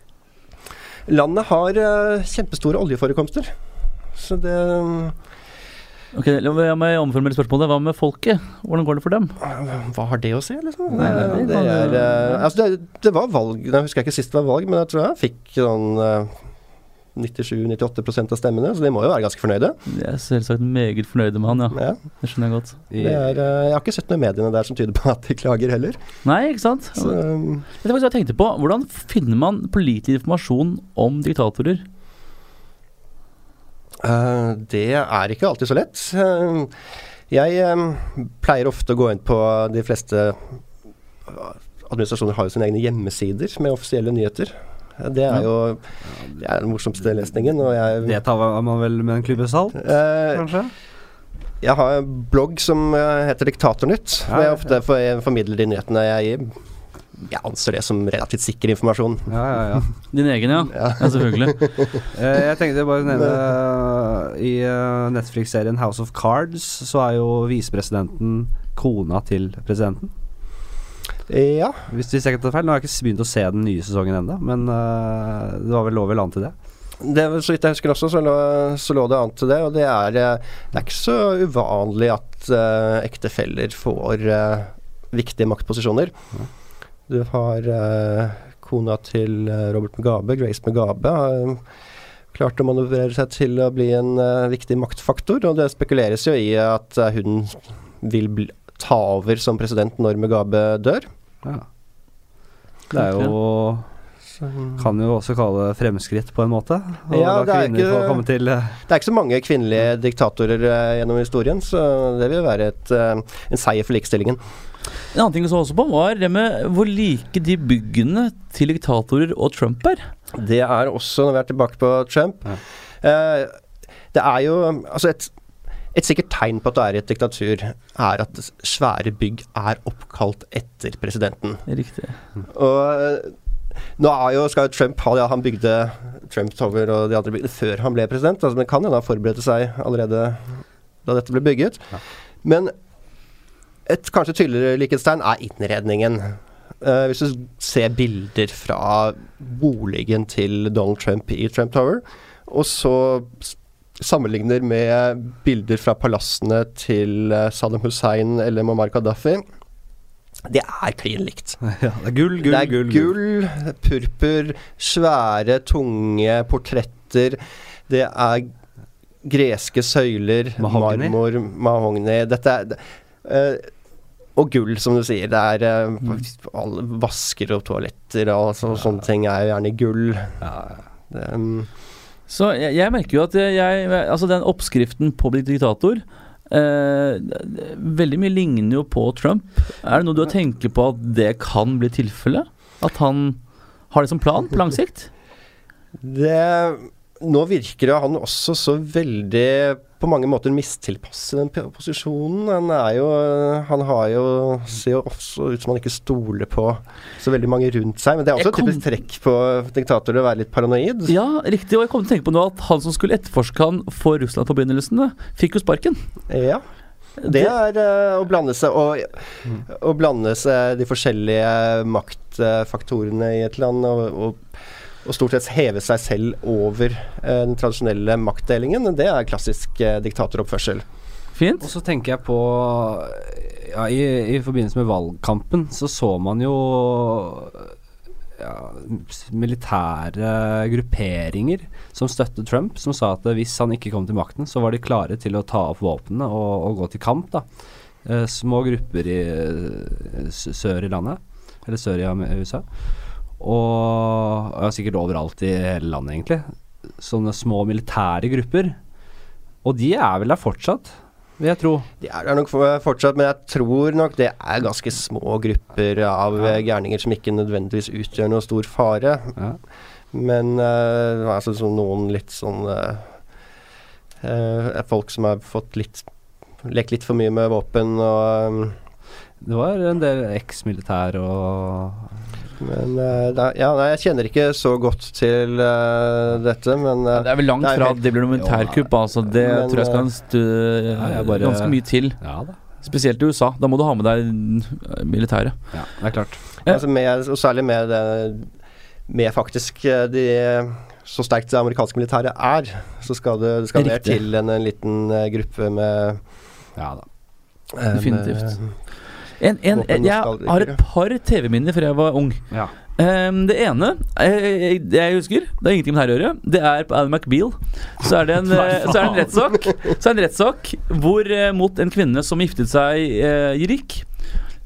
Landet har eh, kjempestore oljeforekomster. Så det Ok, La meg omformulere spørsmålet. Hva med folket? Hvordan går det for dem? Hva har det å si, liksom? Nei, det, er, eh, altså det, det var valg Jeg husker ikke sist det var valg, men jeg tror jeg fikk sånn eh, 97-98% av stemmene, så de må jo være ganske fornøyde. Jeg er selvsagt meget fornøyde med han, ja. Ja, Det skjønner jeg godt. Er, eh, jeg har ikke sett noe i mediene der som tyder på at de klager heller. Nei, ikke sant? Så, det er hva jeg tenkte på? Hvordan finner man pålitelig informasjon om diktatorer? Eh, det er ikke alltid så lett. Eh, jeg pleier ofte å gå inn på de fleste Administrasjoner har jo sine egne hjemmesider med offisielle nyheter. Eh, Det er jo det er den morsomste lesningen. Og jeg, det tar man vel med en klype salt, eh, kanskje? jeg har en blogg som eh, heter Diktatornytt, Ja, hvor jeg ja, ofte formidler de nyhetene jeg gir. Jeg anser det som relativt sikker informasjon. Ja, ja, ja. Din egen, ja. Ja. Ja, selvfølgelig. Eh, jeg tenkte bare å nevne eh, I eh, Netflix-serien House of Cards så er jo visepresidenten kona til presidenten. Ja, Hvis, hvis jeg ikke tar feil. Nå har jeg ikke begynt å se den nye sesongen ennå, men uh, det var vel lov vel an til det. det, så vidt jeg husker også, så lå, så lå det an til det. Og det er, eh, det er ikke så uvanlig at uh, ektefeller får uh, viktige maktposisjoner. Ja. Du har eh, kona til eh, Robert Mugabe, Grace Mugabe, eh, klart å manøvrere seg til å bli en uh, viktig maktfaktor. Og det spekuleres jo i at uh, hun vil bli, ta over som president når Mugabe dør. Ja. Det er jo Kan jo også kalle det fremskritt, på en måte. Og Ja, det er ikke- komme til eh, Det er ikke så mange kvinnelige diktatorer eh, gjennom historien, så det vil være et, eh, en seier for likestillingen. En annen ting vi så også på, var det med hvor like de byggene til diktatorer og Trump er. Det er også, når vi er tilbake på Trump Ja. eh, Det er jo Altså, et, et sikkert tegn på at det er i et diktatur, er at svære bygg er oppkalt etter presidenten. Riktig. Og eh, nå er jo, skal jo Trump ha ja, Han bygde Trump Tower og de andre byggene før han ble president. Altså, men kan hende han forberedte seg allerede da dette ble bygget. Ja. Men et kanskje tydeligere likhetstegn er innredningen. Uh, hvis du ser bilder fra boligen til Donald Trump i Trump Tower, og så sammenligner med bilder fra palassene til eh, Saddam Hussein eller Muammar Gaddafi, det er klin likt. Ja, det er gull, gull, det er gull. gull, purpur, svære, tunge portretter. Det er greske søyler, mahogni. marmor, mahogni Dette er det- eh, Og gull, som du sier. Det er uh, vasker og toaletter og så, sånne ting er jo gjerne gull. Ja, Det, um, Så jeg, jeg merker jo at jeg, Altså, den oppskriften på å bli diktator eh, Veldig mye ligner jo på Trump. Er det noe du har tenkt på at det kan bli tilfellet? At han har det som plan på lang sikt? det Nå virker han også så veldig på mange måter mistilpasset den posisjonen. Han er jo Han har jo Ser jo også ut som han ikke stoler på så veldig mange rundt seg. Men det er også et typisk trekk på diktatorer å være litt paranoid. Ja, riktig. Og jeg kom til å tenke på nå at han som skulle etterforske han for Russland-forbindelsene, fikk jo sparken. Ja. Det er uh, å blande seg og, å blande seg de forskjellige maktfaktorene i et land, og, og, og stort sett heve seg selv over eh, den tradisjonelle maktdelingen. Det er klassisk eh, diktatoroppførsel. Fint. Og så tenker jeg på ja, i, I forbindelse med valgkampen så så man jo ja, militære grupperinger som støttet Trump, som sa at hvis han ikke kom til makten, så var de klare til å ta opp våpnene og, og gå til kamp. da. Eh, små grupper i sør i landet, eller sør i USA. Og ja, sikkert overalt i hele landet, egentlig. Sånne små militære grupper. Og de er vel der fortsatt, vil jeg tro. De er der nok fortsatt, men jeg tror nok det er ganske små grupper av Ja. eh, gærninger som ikke nødvendigvis utgjør noe stor fare. Ja. Men uh, altså noen litt sånn uh, uh, Folk som har fått litt lekt litt for mye med våpen og um, Det var en del eksmilitær og Men eh, er- ja, nei, jeg kjenner ikke så godt til uh, dette, men uh, Det er vel langt det er fra at det blir noe militærkupp. Altså, det Men, tror jeg skal en stu, Ja, jeg bare- ganske mye til. Ja da. Spesielt i USA. Da må du ha med deg militæret. Ja, det er klart. altså med, og særlig med det Med faktisk de så sterkt det amerikanske militæret er, så skal det, det skal mer til enn en liten gruppe med Ja da. Definitivt. med- En, en, en, jeg har et par TV-minner fra jeg var ung. Ja. Um, det ene jeg, det jeg husker, det har ingenting med det her å gjøre, det er på Alan McBeal. Så er det en, eh, så det en rettssak Så er det en rettssak hvor eh, mot en kvinne som giftet seg uh, i rik,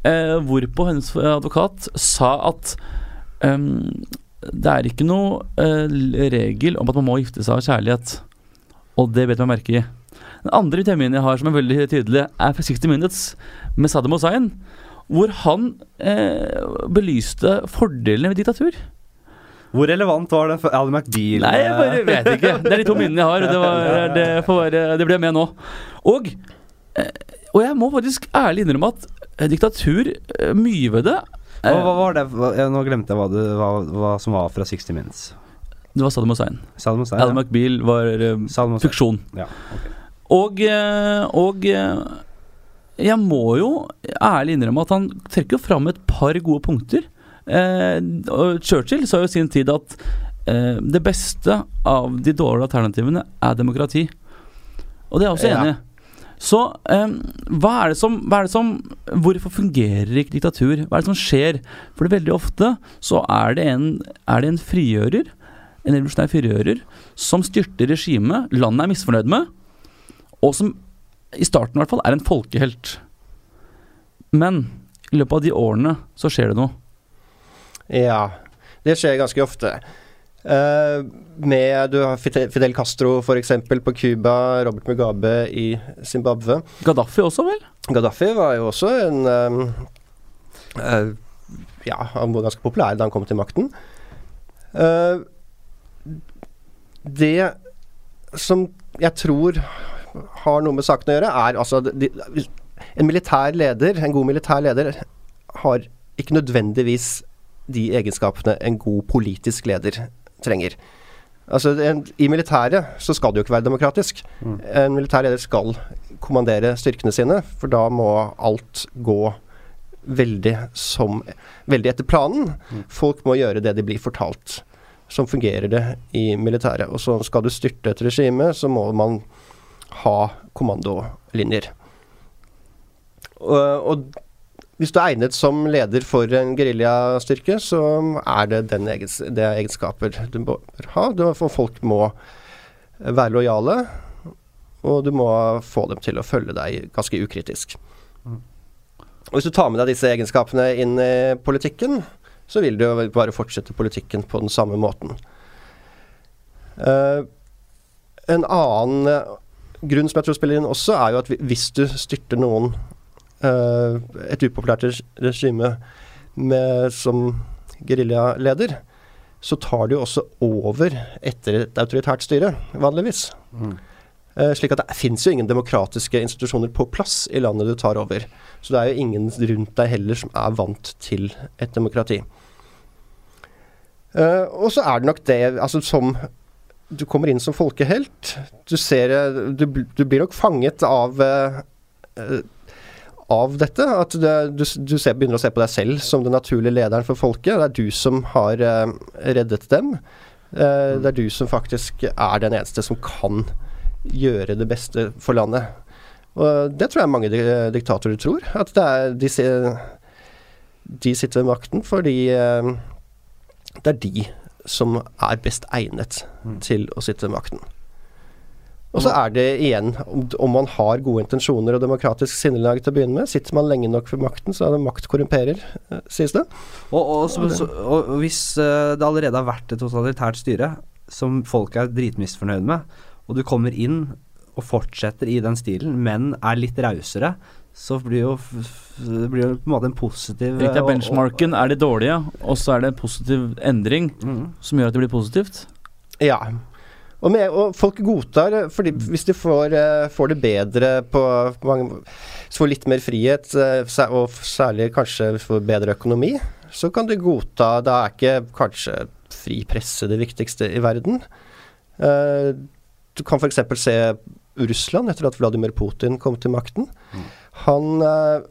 Uh, hvorpå hennes advokat sa at um, det er ikke noe uh, regel om at man må gifte seg av kjærlighet. Og det vet man merke i. Den andre TV-minnet jeg har som er veldig tydelig, er fra 60 Minutes med Saddam Hussein. Hvor han eh, belyste fordelene ved diktatur. Hvor relevant var det for Ally McBeal? Nei, jeg bare vet ikke. Det er de to minnene jeg har. Det, var, det, får det ble med nå. Og, eh, og jeg må faktisk ærlig innrømme at eh, diktatur, eh, mye ved det hva, hva var det Nå glemte jeg hva, det, hva, hva som var fra 60 Minutes. Det var Saddam Hussein. Saddam Hussein. Alan McBeal var um, fiksjon. Ja, ok. Og, eh, og eh, jeg må jo ærlig innrømme at han trekker fram et par gode punkter. Eh, Churchill sa jo i sin tid at eh, det beste av de dårlige alternativene er demokrati. Og det er jeg også enig i. Så eh, hva, er det som, hva er det som Hvorfor fungerer ikke diktatur? Hva er det som skjer? For det veldig ofte så er det en, er det en frigjører, en revolusjonær frigjører, som styrter regimet landet er misfornøyd med, og som i starten i hvert fall er en folkehelt. Men i løpet av de årene så skjer det noe. Ja, det skjer ganske ofte. Uh, med Du har Fidel Castro f.eks. på Cuba, Robert Mugabe i Zimbabwe. Gaddafi også, vel? Gaddafi var jo også en, eh, uh, Ja, han var ganske populær da han kom til makten. Uh, det som jeg tror har noe med saken å gjøre, er altså de, En militær leder, en god militær leder, har ikke nødvendigvis de egenskapene en god politisk leder trenger. Altså, en, I militæret så skal det jo ikke være demokratisk. Mm. En militær leder skal kommandere styrkene sine, for da må alt gå veldig som Veldig etter planen. Mm. Folk må gjøre det de blir fortalt. Sånn fungerer det i militæret. Og så skal du styrte et regime, så må man ha kommandolinjer. Og, og hvis du er egnet som leder for en geriljastyrke, så er det den egens, det er egenskaper du bør ha. Du, for folk må være lojale, og du må få dem til å følge deg ganske ukritisk. Mm. Og Hvis du tar med deg disse egenskapene inn i politikken, så vil du jo bare fortsette politikken på den samme måten. Uh, en annen grunn som jeg tror spiller inn også, er jo at hvis du styrter noen uh, et upopulært regime med, som geriljaleder, så tar du jo også over etter et autoritært styre, vanligvis. Mm. Uh, slik at det fins jo ingen demokratiske institusjoner på plass i landet du tar over. Så det er jo ingen rundt deg heller som er vant til et demokrati. Uh, og så er det nok det altså som Du kommer inn som folkehelt. Du ser eh, Du, du blir nok fanget av eh, eh, av dette. At du, du ser, begynner å se på deg selv som den naturlige lederen for folket. Det er du som har uh, reddet dem. Eh, det er du som faktisk er den eneste som kan gjøre det beste for landet. Og det tror jeg mange di diktatorer tror. At det er, de, de sitter ved makten fordi uh, det er de som er best egnet Mm. til å sitte ved makten. Og så er det igjen, om, om man har gode intensjoner og demokratisk sinnelag til å begynne med, sitter man lenge nok ved makten, så er det makt korrumperer, eh, sies det. Og, og, så, så, og hvis eh, det allerede har vært et totalitært styre som folk er dritmisfornøyd med, og du kommer inn og fortsetter i den stilen, men er litt rausere, så blir jo, det blir jo på en måte en positiv Riktig, eh, benchmarken er de dårlige, og så er det en positiv endring mm. som gjør at det blir positivt. Ja. Og, med, og folk godtar, eh, fordi hvis de får, eh, får det bedre på på mange så får litt mer frihet, og særlig kanskje får bedre økonomi, så kan de godta Da er ikke kanskje fri presse det viktigste i verden. Eh, du kan f.eks. se Russland etter at Vladimir Putin kom til makten. Mm. Han eh,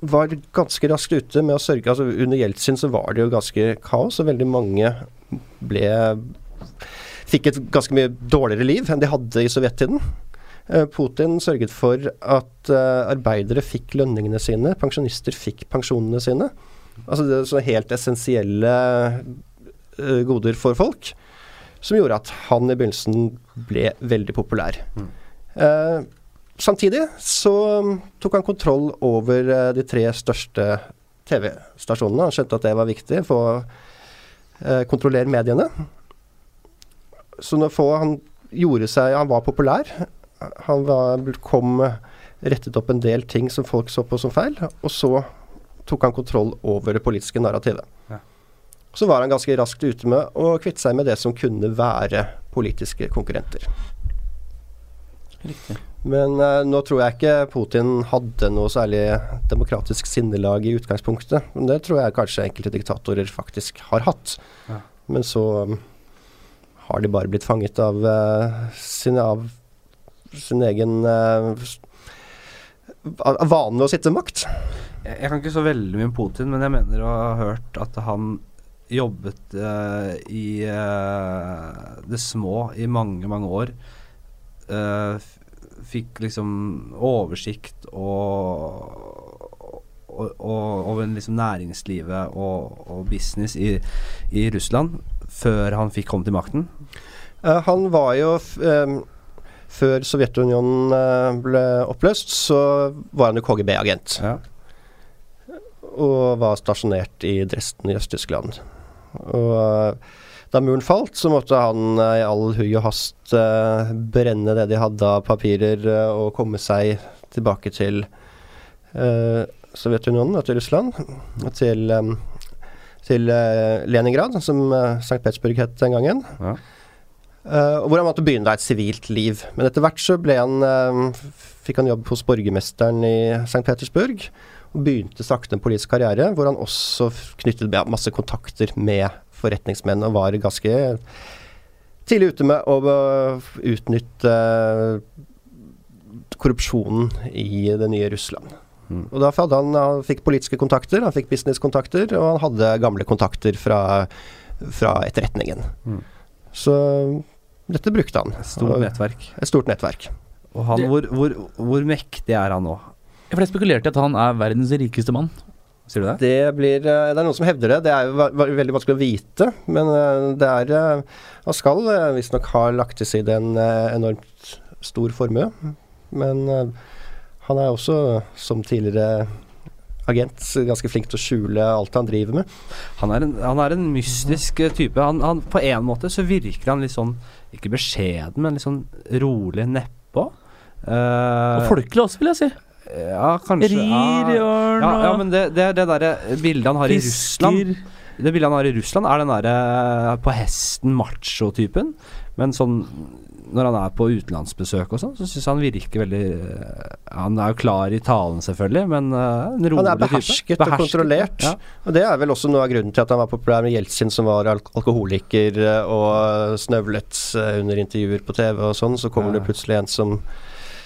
var ganske raskt ute med å sørge altså Under Jeltsin så var det jo ganske kaos, og veldig mange ble fikk et ganske mye dårligere liv enn de hadde i sovjettiden. Eh, Putin sørget for at eh, arbeidere fikk lønningene sine, pensjonister fikk pensjonene sine. Altså det er så helt essensielle goder for folk, som gjorde at han i begynnelsen ble veldig populær. Mm. Eh, samtidig så mm, tok han kontroll over eh, de tre største TV-stasjonene. Han skjønte at det var viktig for å eh, kontrollere mediene. Så når få han gjorde seg Han var populær. Han var, kom rettet opp en del ting som folk så på som feil, og så tok han kontroll over det politiske narrativet. Ja. Så var han ganske raskt ute med å kvitte seg med det som kunne være politiske konkurrenter. Riktig. Men uh, nå tror jeg ikke Putin hadde noe særlig demokratisk sinnelag i utgangspunktet. Men det tror jeg kanskje enkelte diktatorer faktisk har hatt. Ja. Men så um, har de bare blitt fanget av uh, sin, av sin egen uh, av å sitte makt. Jeg, jeg kan ikke så veldig mye om Putin, men jeg mener å ha hørt at han jobbet i det små i mange, mange år. F- fikk liksom oversikt og, og, og over liksom næringslivet og, og business i, i Russland før han fikk komme til makten. Uh, han var jo em, Før Sovjetunionen eh, ble oppløst, så var han jo KGB-agent. Ja. og var stasjonert i Dresden i Øst-Tyskland. Og da muren falt, så måtte han eh, i all hui og hast uh, brenne det de hadde av papirer, uh, og komme seg tilbake til uh, Sovjetunionen og til Russland. Og til, um, til Leningrad, som St. Petersburg het den gangen. Ja. Hvor han måtte begynne et sivilt liv. Men etter hvert så han, fikk han jobb hos borgermesteren i St. Petersburg. Og begynte sakte en politisk karriere, hvor han også knyttet masse kontakter med forretningsmenn, og var ganske tidlig ute med å uh, utnytte uh, korrupsjonen i det nye Russland. Mm. Og da hadde han, han fikk politiske kontakter, han fikk businesskontakter, og han hadde gamle kontakter fra, fra etterretningen. Mm. Så dette brukte han. Et stort Og- nettverk. Et stort nettverk. Og han, hvor, hvor, hvor mektig er han nå? For jeg spekulerte i at han er verdens rikeste mann. Sier du det? Det blir eh, Det er noen som hevder det. Det er jo veldig vanskelig å vite. Men eh, det er eh, Han skal uh, visstnok ha lagt til side en eh, enormt stor formue. Men eh, han er også, som tidligere agent, ganske flink til å skjule alt han driver med. Han er en, han er en mystisk eh, type. Han, han, på en måte så virker han litt sånn Ikke beskjeden, men litt sånn rolig nedpå. Uh, Og folkelig også, vil jeg si. Ja, kanskje. Rir, ja. Jørn Ja, ja, men det, det det derre bildet han har i Russland. Det bildet han har i Russland, er den derre eh, på hesten macho-typen. Men sånn når han er på utenlandsbesøk og sånn, så syns jeg han virker veldig eh, Han er jo klar i talen, selvfølgelig, men eh, en rolig Han er behersket, behersket og kontrollert. Ja. Og det er vel også noe av grunnen til at han var populær med Jeltsin, som var alk alkoholiker og snøvlet under intervjuer på TV og sånn. Så kommer Ja. det plutselig en som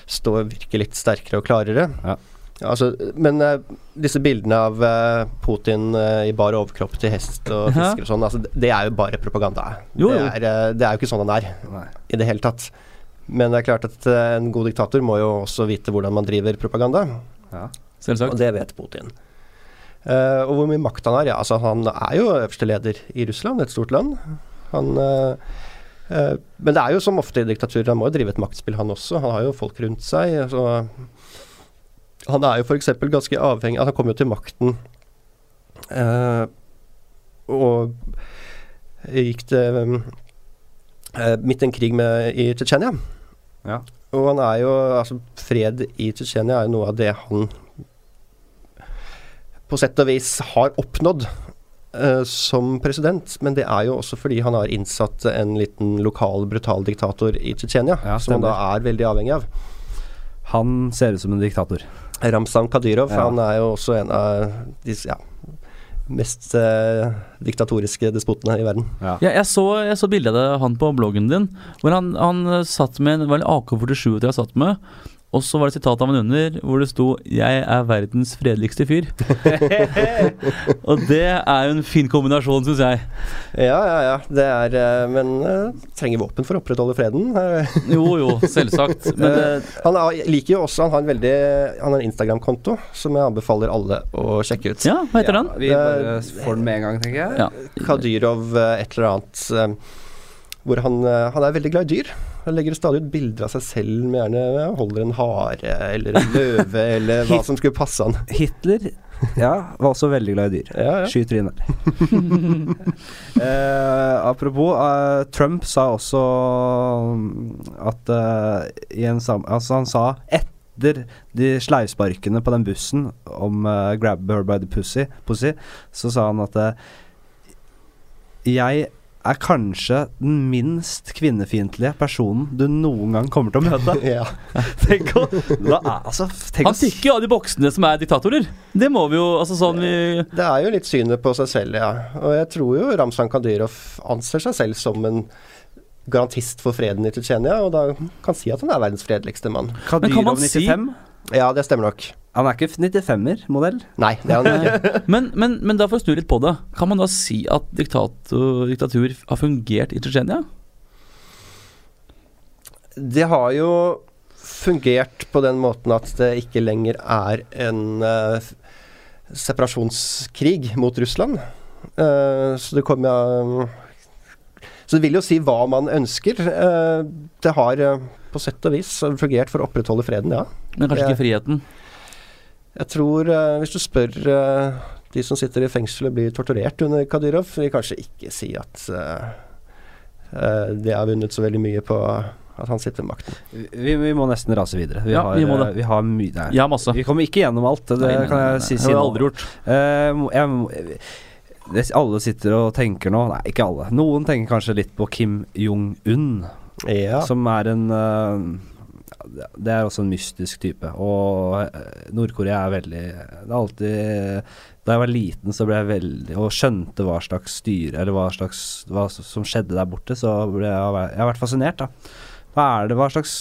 står virker litt sterkere og klarere. Ja. Altså, men uh, disse bildene av uh, Putin uh, i bar overkropp til hest og fisker og sånn, altså, det- er jo bare propaganda. Jo, Det, er, det er jo ikke sånn han er Nei. i det hele tatt. Men det er klart at en god diktator må jo også vite hvordan man driver propaganda. Ja. Og det vet Putin. Eh, og hvor mye makt han har? Ja, altså Han er jo øverste leder i Russland, et stort land. Han Men det er jo som ofte i diktaturer, han må jo drive et maktspill, han også. Han har jo folk rundt seg. Så han er jo f.eks. ganske avhengig Han kom jo til makten eh, og gikk til eh, midt i en krig med, i Tsjetsjenia. Ja. Og han er jo Altså, fred i Tsjetsjenia er jo noe av det han på sett og vis har oppnådd eh, som president, men det er jo også fordi han har innsatt en liten lokal, brutal diktator i Tsjetsjenia, Ja, som han da er veldig avhengig av. Han ser ut som en diktator. Ramzan Kadyrov, Ja. han er jo også en av de ja, mest eh, diktatoriske despotene i verden. Ja. Ja, jeg så, jeg så bildet av han på bloggen din, hvor han, han satt med en, det var en AK-47 til jeg satt med, og så var det sitat av en under hvor det sto 'Jeg er verdens fredeligste fyr'. og det er jo en fin kombinasjon, syns jeg. Ja, ja, ja. Det er eh, Men uh, trenger våpen for å opprettholde freden. Eh, Jo, jo, selvsagt. Men uh, han er, liker jo også Han har en veldig Han har en Instagram-konto som jeg anbefaler alle å sjekke ut. ja, hva heter den? Vi bare får den med en gang, tenker jeg. Ja. Kadyrov eh, et eller annet eh, hvor han, eh, han er veldig glad i dyr. Han legger stadig ut bilder av seg selv med gjerne holder en hare eller en løve eller hva som skulle passe han. Hitler ja, var også veldig glad i dyr. Ja, ja. Sky der. eh, apropos, eh, Trump sa også mm, at eh, i en sam Altså, han sa etter de sleivsparkene på den bussen om eh, 'grab her by the pussy', pussy så sa han at eh, jeg er kanskje den minst kvinnefiendtlige personen du noen gang kommer til å møte. Ja. Tenk å da altså, tenk Han å tikker jo av de boksene som er diktatorer. Det må vi jo altså sånn vi Det er jo litt synet på seg selv, ja. Og jeg tror jo Ramzan Kadyrov anser seg selv som en garantist for freden i Tsjetsjenia, og da kan si at han er verdens fredeligste mann. Men kan man Kadyrov si- 95? Ja, det stemmer nok. Han er ikke 95-er-modell. Nei, det er han ikke. men, men, men da for å snu litt på det, kan man da si at diktator, diktatur har fungert i Tsjetsjenia? Det har jo fungert på den måten at det ikke lenger er en uh, separasjonskrig mot Russland. Uh, så det kommer uh, Så det vil jo si hva man ønsker. Det har på sett og vis fungert for å opprettholde freden, ja. Men kanskje ikke friheten? Jeg tror, eh, hvis du spør eh, de som sitter i fengsel og blir torturert under Kadyrov, vil kanskje ikke si at eh, det har vunnet så veldig mye på at han sitter med makten. Vi, vi må nesten rase videre. Vi Ja, har, vi må det. Vi har mye der. Ja, masse. Vi kommer ikke gjennom alt, det Nei, nei, kan jeg nei. si. Det har jeg aldri gjort. Uh, jeg, jeg, alle sitter og tenker nå Nei, ikke alle. Noen tenker kanskje litt på Kim Jong-un, Ja. som er en eh, Det er også en mystisk type. Og eh, Nord-Korea er veldig Det er alltid Da jeg var liten, så ble jeg veldig Og skjønte hva slags styre Eller hva slags Hva som skjedde der borte, så ble jeg Jeg har vært fascinert, da. Hva det Hva slags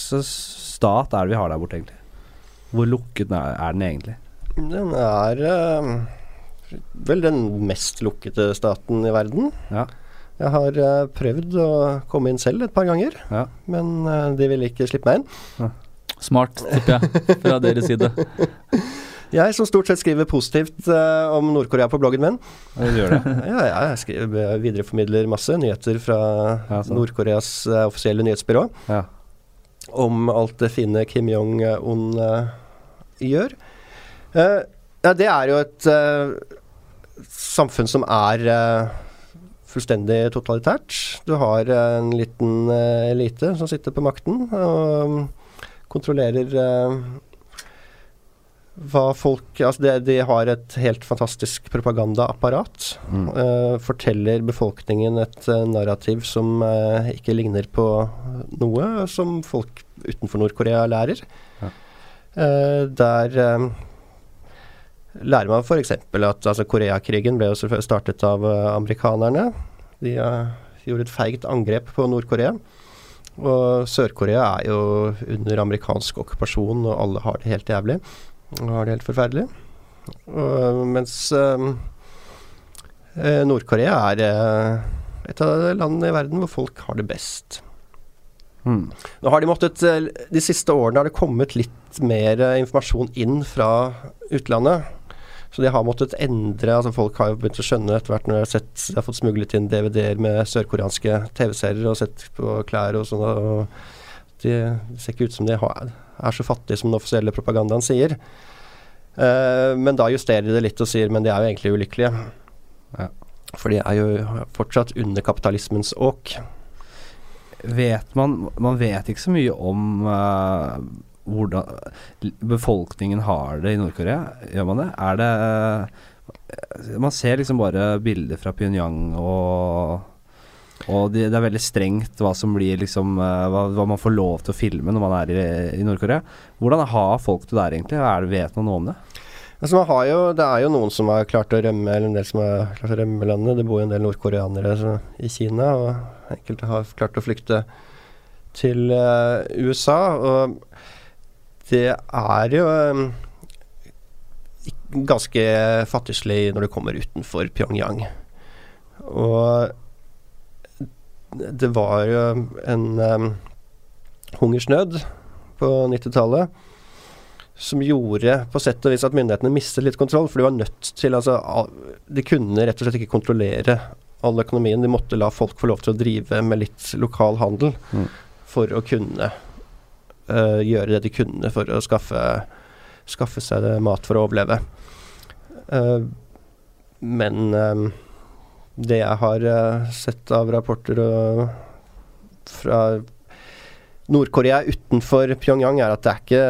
stat er det vi har der borte, egentlig? Hvor lukket er, er den egentlig? Den er eh, vel den mest lukkede staten i verden. Ja. Jeg har uh, prøvd å komme inn selv et par ganger, Ja. men uh, de ville ikke slippe meg inn. Smart, tipper jeg, fra deres side. Jeg som stort sett skriver positivt uh, om Nord-Korea på bloggen min. Du gjør det? Ja, ja, jeg skriver, videreformidler masse nyheter fra Ja. Nord-Koreas offisielle nyhetsbyrå Ja. om alt det fine Kim Jong-un gjør. Ja, det er jo et samfunn som er fullstendig totalitært. Du har en liten eh, elite som sitter på makten og mm, kontrollerer eh, hva folk Altså, de, de har et helt fantastisk propagandaapparat. Mm. eh, forteller befolkningen et narrativ som ikke ligner på noe som folk utenfor Nord-Korea lærer. Ja. Der lærer man f.eks. at altså, Koreakrigen ble jo startet av eh, amerikanerne. De eh, gjorde et feigt angrep på Nord-Korea. Og Sør-Korea er jo under amerikansk okkupasjon, og alle har det helt jævlig. Og har det helt forferdelig. Og, mens eh, Nord-Korea er et av landene i verden hvor folk har det best. Mm. Nå har De måttet, de siste årene har det kommet litt mer informasjon inn fra utlandet. Så de har måttet endre altså Folk har jo begynt å skjønne etter hvert når de har sett De har fått smuglet inn DVD-er med sørkoreanske TV-serier og sett på klær og sånn. Og de, ser ikke ut som de har, er så fattige som den offisielle propagandaen sier. Uh, men da justerer de det litt og sier men de er jo egentlig ulykkelige. Ja. For de er jo fortsatt under kapitalismens åk. Vet man Man vet ikke så mye om eh, hvordan befolkningen har det i Nord-Korea. Gjør man det? Er det eh, Man ser liksom bare bilder fra Pyongyang og og det, det er veldig strengt hva som blir liksom eh, hva, hva man får lov til å filme når man er i, i Nord-Korea. Hvordan har folk det der egentlig? Er det, vet man noe om det? Altså man har jo, det er jo noen som har klart å rømme, eller en del som har klart å rømme landet. Det bor jo en del nordkoreanere i Kina, og enkelte har klart å flykte til uh, USA. Og det er jo eh, ganske fattigslig når det kommer utenfor Pyongyang. Og det var jo en um, hungersnød på 90-tallet som gjorde på sett og vis at myndighetene mistet litt kontroll. For de var nødt til altså, De kunne rett og slett ikke kontrollere all økonomien. De måtte la folk få lov til å drive med litt lokal handel Mm. for å kunne øh, gjøre det de kunne for å skaffe, skaffe seg det mat for å overleve. Uh, men eh, det jeg har uh, sett av rapporter fra Nord-Korea utenfor Pyongyang, er at det er ikke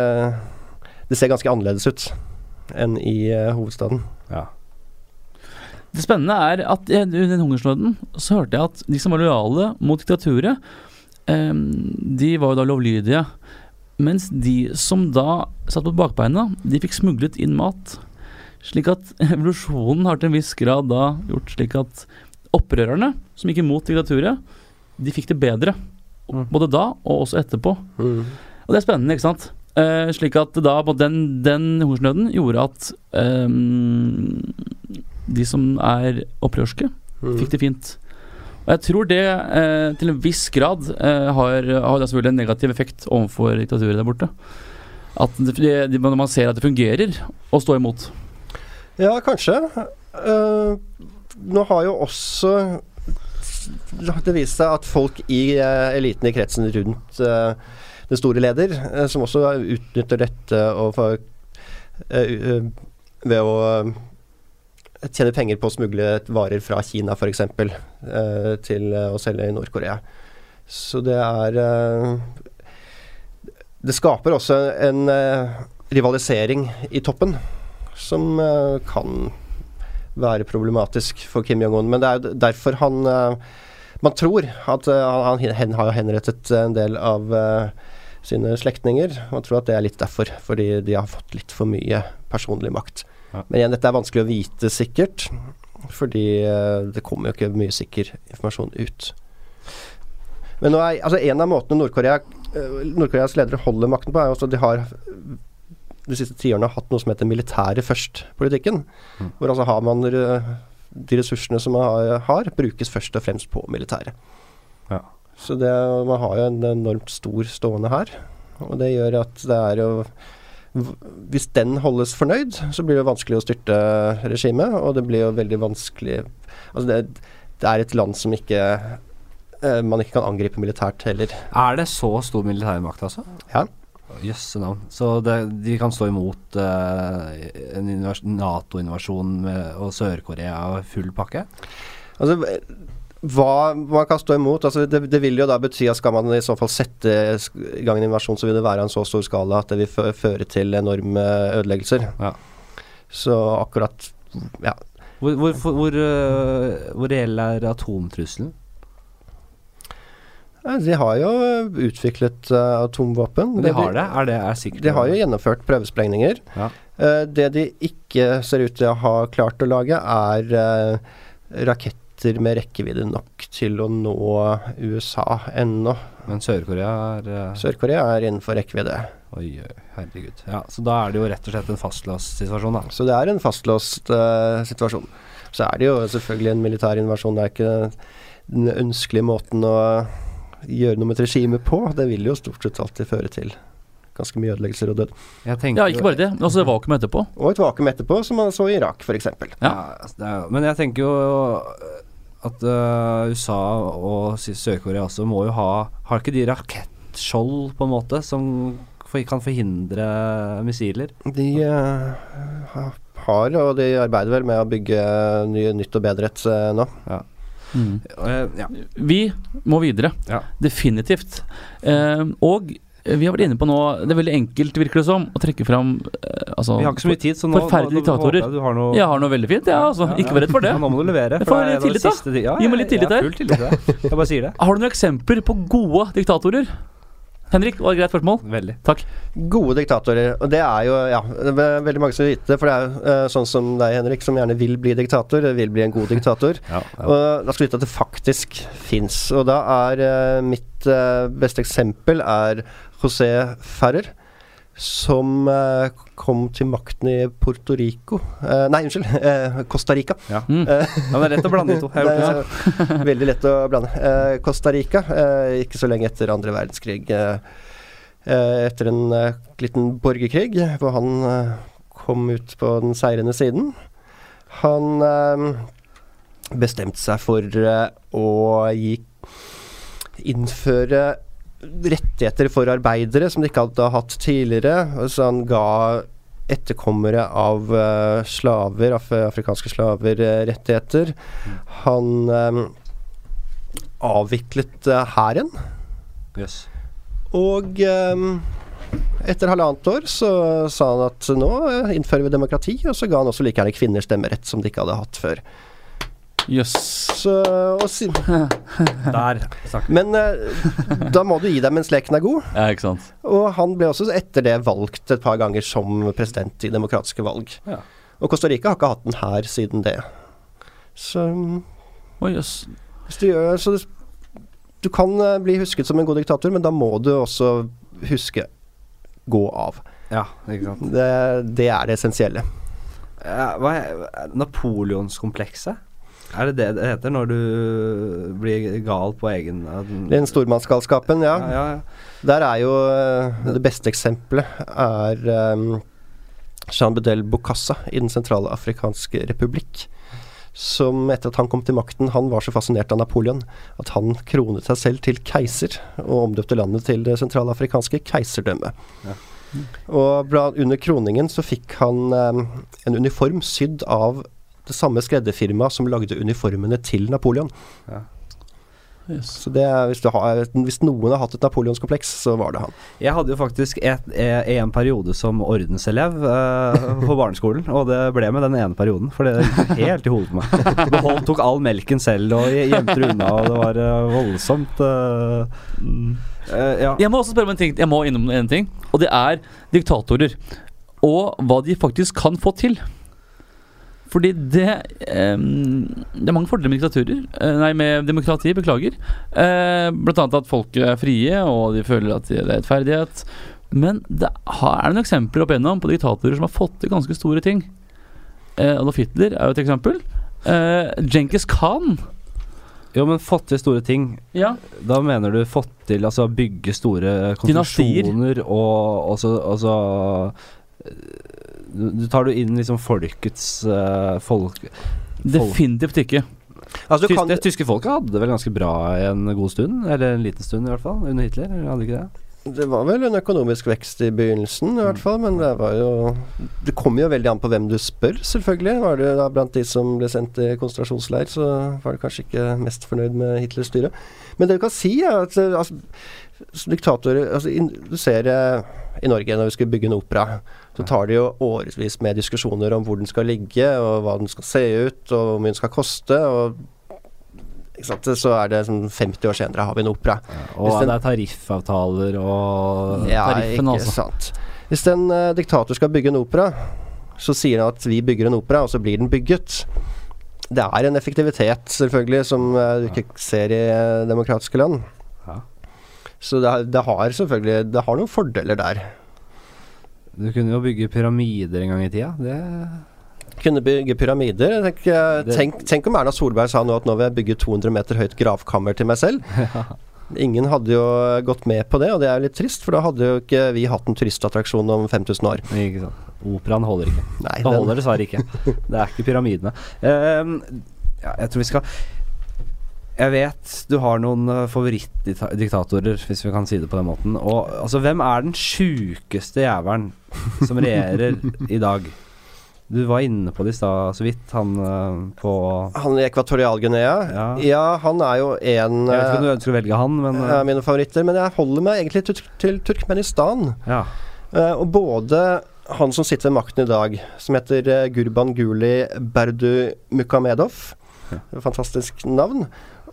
Det ser ganske annerledes ut enn i hovedstaden. Ja. Det spennende er at under den hungersnøden så hørte jeg at de som var lojale mot diktaturet, um, de var jo da lovlydige. Mens de som da satt på bakbeina, de fikk smuglet inn mat. Slik at evolusjonen har til en viss grad da gjort slik at opprørerne, som gikk imot diktaturet, de fikk det bedre. Mm. Både da og også etterpå. Mm. Og det er spennende, ikke sant? Eh, slik at da den, den hungersnøden gjorde at eh, de som er opprørske, Mm. fikk det fint. Og jeg tror det eh, til en viss grad eh, har, har selvfølgelig en negativ effekt overfor diktaturet der borte. At det, det, man ser at det fungerer å stå imot. Ja, kanskje. Uh, nå har jo også det vist seg at folk i uh, eliten i kretsen rundt uh, den store leder, som også utnytter dette og for, ved å eh, tjene penger på å smugle varer fra Kina f.eks. Uh, til eh, å selge i Nord-Korea. Så det er eh, det skaper også en eh, rivalisering i toppen som eh, kan være problematisk for Kim Jong-un. Men det er derfor han eh, Man tror at eh, han, har henrettet en del av eh, sine slektninger. Man tror at det er litt derfor, fordi de har fått litt for mye personlig makt. Men igjen, dette er vanskelig å vite sikkert, fordi eh, det kommer jo ikke mye sikker informasjon ut. Men er, altså en av måtene Nord-Korea eh, Nord-Koreas ledere holder makten på, er jo at de har de siste tiårene hatt noe som heter militære først-politikken. Mm. Hvor altså har man de ressursene som man har, brukes først og fremst på militæret. Ja. Så det, man har jo en enormt stor stående her. Og det gjør at det er jo Hvis den holdes fornøyd, så blir det vanskelig å styrte regimet, og det blir jo veldig vanskelig Altså det, det er et land som ikke eh, man ikke kan angripe militært heller. Er det så stor militærmakt, altså? Ja. Jøsse navn. Så det, de kan stå imot eh, en Nato-invasjon og Sør-Korea og full pakke? Altså, hva man kan stå imot altså det, det vil jo da bety at skal man i så fall sette i gang en invasjon, så vil det være av en så stor skala at det vil føre til enorme ødeleggelser. Ja. Så akkurat Ja. Hvor, hvor, hvor, hvor, eh, hvor reell er atomtrusselen? Eh, De har jo utviklet eh, atomvåpen. De har det? Er det er sikkert De har jo gjennomført prøvesprengninger. Ja. Det de ikke ser ut til å ha klart å lage, er eh, raketter med rekkevidde nok til å nå USA ennå. Men Sør-Korea er uh... Sør-Korea er innenfor rekkevidde. Oi, herregud. Ja, så da er det jo rett og slett en fastlåst situasjon, da. Så det er en fastlåst uh, situasjon. Så er det jo selvfølgelig en militær invasjon. Det er ikke den ønskelige måten å gjøre noe med et regime på. Det vil jo stort sett alltid føre til ganske mye ødeleggelser og død. Jeg Ja, ikke bare det, men også et vakuum etterpå. Og et vakuum etterpå, som man så i Irak f.eks. Ja. Ja, altså, er, men jeg tenker jo at uh, USA og Sør-Korea også må jo ha Har ikke de rakettskjold, på en måte, som for, kan forhindre missiler? De uh, har, og de arbeider vel med å bygge nye, nytt og bedre et uh, nå. Mm. Eh, ja. Vi må videre. Ja. Definitivt. Eh, og vi har vært inne på nå Det er veldig enkelt, virker det som, å trekke fram eh, altså, Vi har ikke så mye tid, så nå, Forferdelige diktatorer. jeg har noe Jeg har noe veldig fint, ja, altså. Ikke vær redd for det. Ja, nå må du levere. Jeg for får det er en tillit, da. siste Ja, Gi meg litt tillit jeg, her. jeg har tillit til. Jeg bare sier det. Har du noen eksempler på gode diktatorer? Henrik, var det greit spørsmål? Veldig. Takk. Gode diktatorer. Og det er jo ja, det er veldig mange som vil vite det. For det er jo eh, sånn som deg, Henrik, som gjerne vil bli diktator. Vil bli en god diktator. Ja, Og da skal du vite at det faktisk fins. Og da er eh, mitt eh, beste eksempel er José Ferrer. Som eh, kom til makten i Puerto Rico Eh, Nei, unnskyld. eh, Costa Rica. Mm. Eh, Ja, det er lett å blande de to. Det det. er veldig lett å blande. Eh, Costa Rica, eh, ikke så lenge etter andre verdenskrig. Etter en eh, liten borgerkrig hvor han eh, kom ut på den seirende siden. Han eh, bestemte seg for eh, å gi innføre rettigheter for arbeidere som de ikke hadde hatt tidligere. Så han ga etterkommere av eh, slaver, af afrikanske slaver, eh, rettigheter. Han um, avviklet hæren. Yes. Og um, etter halvannet år så sa han at nå innfører vi demokrati, og så ga han også like gjerne kvinner stemmerett som de ikke hadde hatt før. Jøss. Yes. Der sagt. men eh, da må du gi deg mens leken er god. Ja, ikke sant. Og han ble også etter det valgt et par ganger som president i demokratiske valg. Ja. Og Costa Rica har ikke hatt den her siden det. Så oh, yes. hvis du gjør så du, Du kan eh, bli husket som en god diktator, men da må du også huske gå av. Ja, ikke sant. Det, det er det essensielle. Ja, hva er Napoleonskomplekset? Er det det det heter når du blir gal på egen Den stormannsgalskapen, ja. ja, ja, ja. Der er jo eh, Det beste eksempelet er um, Jean Bedel Bokassa i Den sentrale afrikanske republikk. Som etter at han kom til makten, han var så fascinert av Napoleon at han kronet seg selv til keiser, og omdøpte landet til det sentralafrikanske keiserdømmet. Ja. Og bla, under kroningen så fikk han um, en uniform sydd av det samme skredderfirmaet som lagde uniformene til Napoleon. Yes. Så det hvis, du har, hvis noen har hatt et napoleonskompleks, så var det han. Jeg hadde jo faktisk et, et, en periode som ordenselev eh, på barneskolen, og det ble med den ene perioden, for det gikk helt i hodet på meg. Behold tok all melken selv og gjemte det unna, og det var eh, voldsomt eh, eh, Ja. Jeg må også spørre om en ting. Jeg må innom en ting, og det er diktatorer. Og hva de faktisk kan få til. Fordi det ehm, Det er mange fordeler med diktaturer. eh, nei, med demokrati. Beklager. Eh, blant annet at folk er frie, og de føler at det er rettferdighet. Men det er noen eksempler opp igjennom på diktatorer som har fått til ganske store ting. Eh, Adolf Hitler er jo et eksempel. Eh, Djengis Khan Jo, men fått til store ting. ja. Da mener du fått til altså bygge store konstruksjoner og altså, så og så, eh, du, tar du inn liksom folkets uh, folk Definitivt ikke. Altså, du Tysk, kan, Det tyske folket hadde det vel ganske bra en god stund, eller en liten stund i hvert fall, under Hitler? eller Hadde ikke det? det var vel en økonomisk vekst i begynnelsen, i hvert fall. Men det var jo Det kommer jo veldig an på hvem du spør, selvfølgelig. Var du da blant de som ble sendt i konsentrasjonsleir, så var du kanskje ikke mest fornøyd med Hitlers styre. Men det du kan si, er at eh, altså, diktatorer altså, Du ser eh, i Norge, når vi skulle bygge en opera, så tar det jo årevis med diskusjoner om hvor den skal ligge, og hva den skal se ut, og hvor mye den skal koste. og? Så er det sånn 50 år senere har vi en opera. Og Hvis den- det er tariffavtaler og Ja, tariffen, ikke altså. sant. Hvis en uh, diktator skal bygge en opera, så sier han at vi bygger en opera, og så blir den bygget. Det er en effektivitet, selvfølgelig, som uh, du ikke ser i uh, demokratiske land. Ja. Så det, har- det har selvfølgelig Det har noen fordeler der. Du kunne jo bygge pyramider en gang i tida. Det Kunne bygge pyramider. Tenk, tenk, tenk om Erna Solberg sa nå at nå vil jeg bygge 200 meter høyt gravkammer til meg selv. Ingen hadde jo gått med på det, og det er litt trist, for da hadde jo ikke vi hatt en turistattraksjon om 5000 år. Ikke sant. Operaen holder ikke. Nei, Det holder dessverre ikke. Det er ikke pyramidene. Ehm, ja, jeg tror vi skal Jeg vet du har noen uh, favorittdiktatorer, hvis vi kan si det på den måten. Og altså, hvem er den sjukeste jævelen som regjerer i dag? Du var inne på det i stad så vidt, han uh, på Han i Ekvatorial-Guinea? Ja. Ja. han er jo en Jeg vet ikke om du eh, ønsker å velge han, men uh, mine favoritter, men jeg holder meg egentlig til, til Turkmenistan. ja. Uh, og både han som sitter ved makten i dag, som heter eh, Gurban Guli Berdu Mukamedov, fantastisk navn,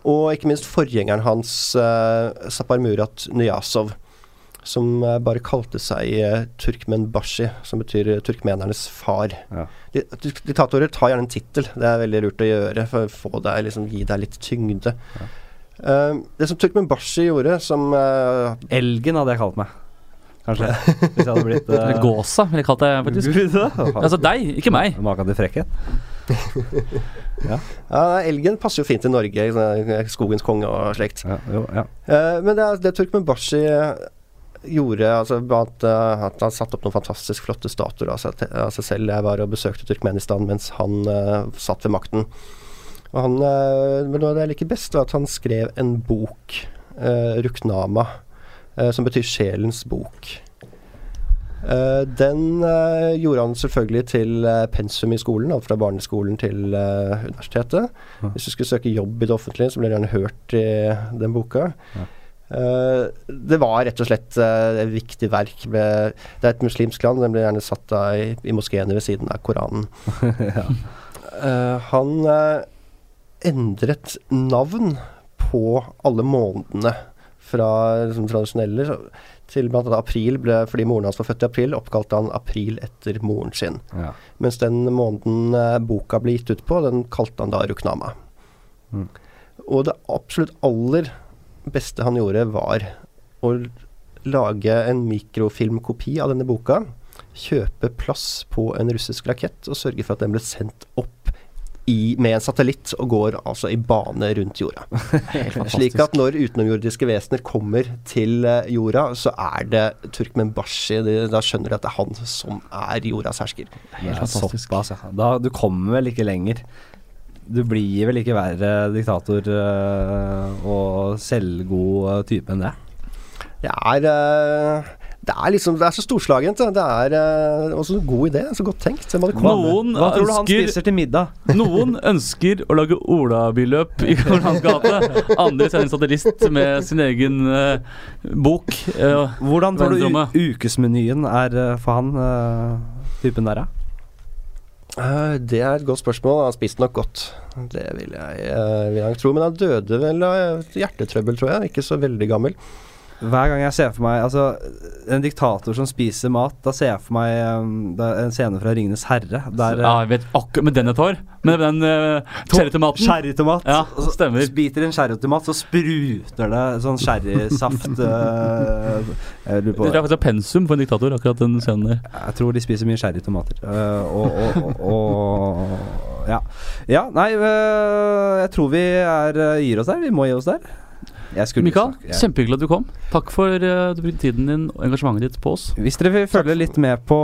og ikke minst forgjengeren hans, uh, Saparmurat Nyasov, som eh, bare kalte seg uh, Turkmenbashi, som betyr eh, turkmenernes far. Ja. Diktatorer tar gjerne en tittel, det er veldig lurt å gjøre for å få deg, liksom, gi deg litt tyngde. Eh, det som Turkmenbashi gjorde, som uh, Elgen hadde jeg kalt meg. Kanskje. Hvis jeg hadde blitt uh, Gåsa, ville jeg kalt deg, faktisk. Altså deg, ikke meg. Maken til frekkhet. Ja, Elgen passer jo fint i Norge, sånn, skogens konge og slekt. Ja, jo, ja. Eh, men det, det Turkmenbashi eh, gjorde, altså at, eh, at han satte opp noen fantastisk flotte statuer av seg, selv. Jeg var og besøkte Turkmenistan mens han uh, satt ved makten. Og han, uh, men noe av det jeg liker best, var at han skrev en bok, uh, Ruknama, eh, som betyr sjelens bok. Eh, den eh, gjorde han selvfølgelig til eh, pensum i skolen, alt fra barneskolen til universitetet. Hvis du skulle søke jobb i det offentlige, så ble det gjerne hørt i den boka. Ja. Det var rett og slett et viktig verk. Det er et muslimsk land, den ble gjerne satt da i, i moskeene ved siden av Koranen. ja. Han endret navn på alle månedene fra liksom, tradisjonelle så- til annet april, ble, fordi moren hans var født i april, oppkalte han april etter moren sin. ja. Mens den måneden eh, boka ble gitt ut på, den kalte han da Ruknama. Mm. Og det absolutt aller beste han gjorde, var å lage en mikrofilmkopi av denne boka. Kjøpe plass på en russisk rakett og sørge for at den ble sendt opp i, med en satellitt og går altså i bane rundt jorda. Slik at når utenomjordiske vesener kommer til eh, jorda, så er det Turkmen Bashi da skjønner de at det er han som er jordas hersker. Er fantastisk. såpass, ja. Da, du kommer vel ikke lenger. Du blir vel ikke verre diktator øh, og selvgod øh, type enn det? Det er, eh, Det er liksom Det er så storslagent. Det er uh, også en god idé. Så godt tenkt. Noen Hva tror du han spiser til middag? Noen ønsker å lage olabyløp i Karl Johans gate. Andre sender en satellitt med sin egen uh, bok. Uh, Hvordan tror du ukesmenyen er for han typen der, da? Eh, det er et godt spørsmål. Han spiste nok godt. Det vil jeg, vil jeg tro. Men han døde vel av hjertetrøbbel, tror jeg. Ikke så veldig gammel. Hver gang jeg ser for meg Altså, en diktator som spiser mat, da ser jeg for meg um, en scene fra 'Ringenes herre'. Der ja, jeg vet akkurat med den et hår. Med den uh, cherrytomaten. Sherrytomat. Ja, og så stemmer. Biter en cherrytomat, så spruter det sånn sherrysaft uh, Jeg lurer Det er faktisk pensum for en diktator, akkurat den scenen der. Jeg tror de spiser mye sherrytomater. Uh, og, og, og, og Ja. ja nei, uh, jeg tror vi er, gir oss der. Vi må gi oss der. Jeg Mikael, snakke- jeg- kjempehyggelig at du kom. Takk for uh, du brukte tiden din og engasjementet ditt på oss. Hvis dere vil følge litt med på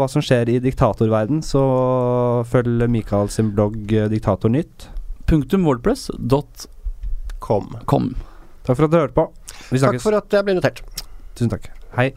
hva som skjer i diktatorverden, så følg Mikael sin blogg eh, Diktatornytt. Punktum wordpress.com. Takk for at dere hørte på. Vi Takk for at jeg ble notert. Tusen takk. Hei.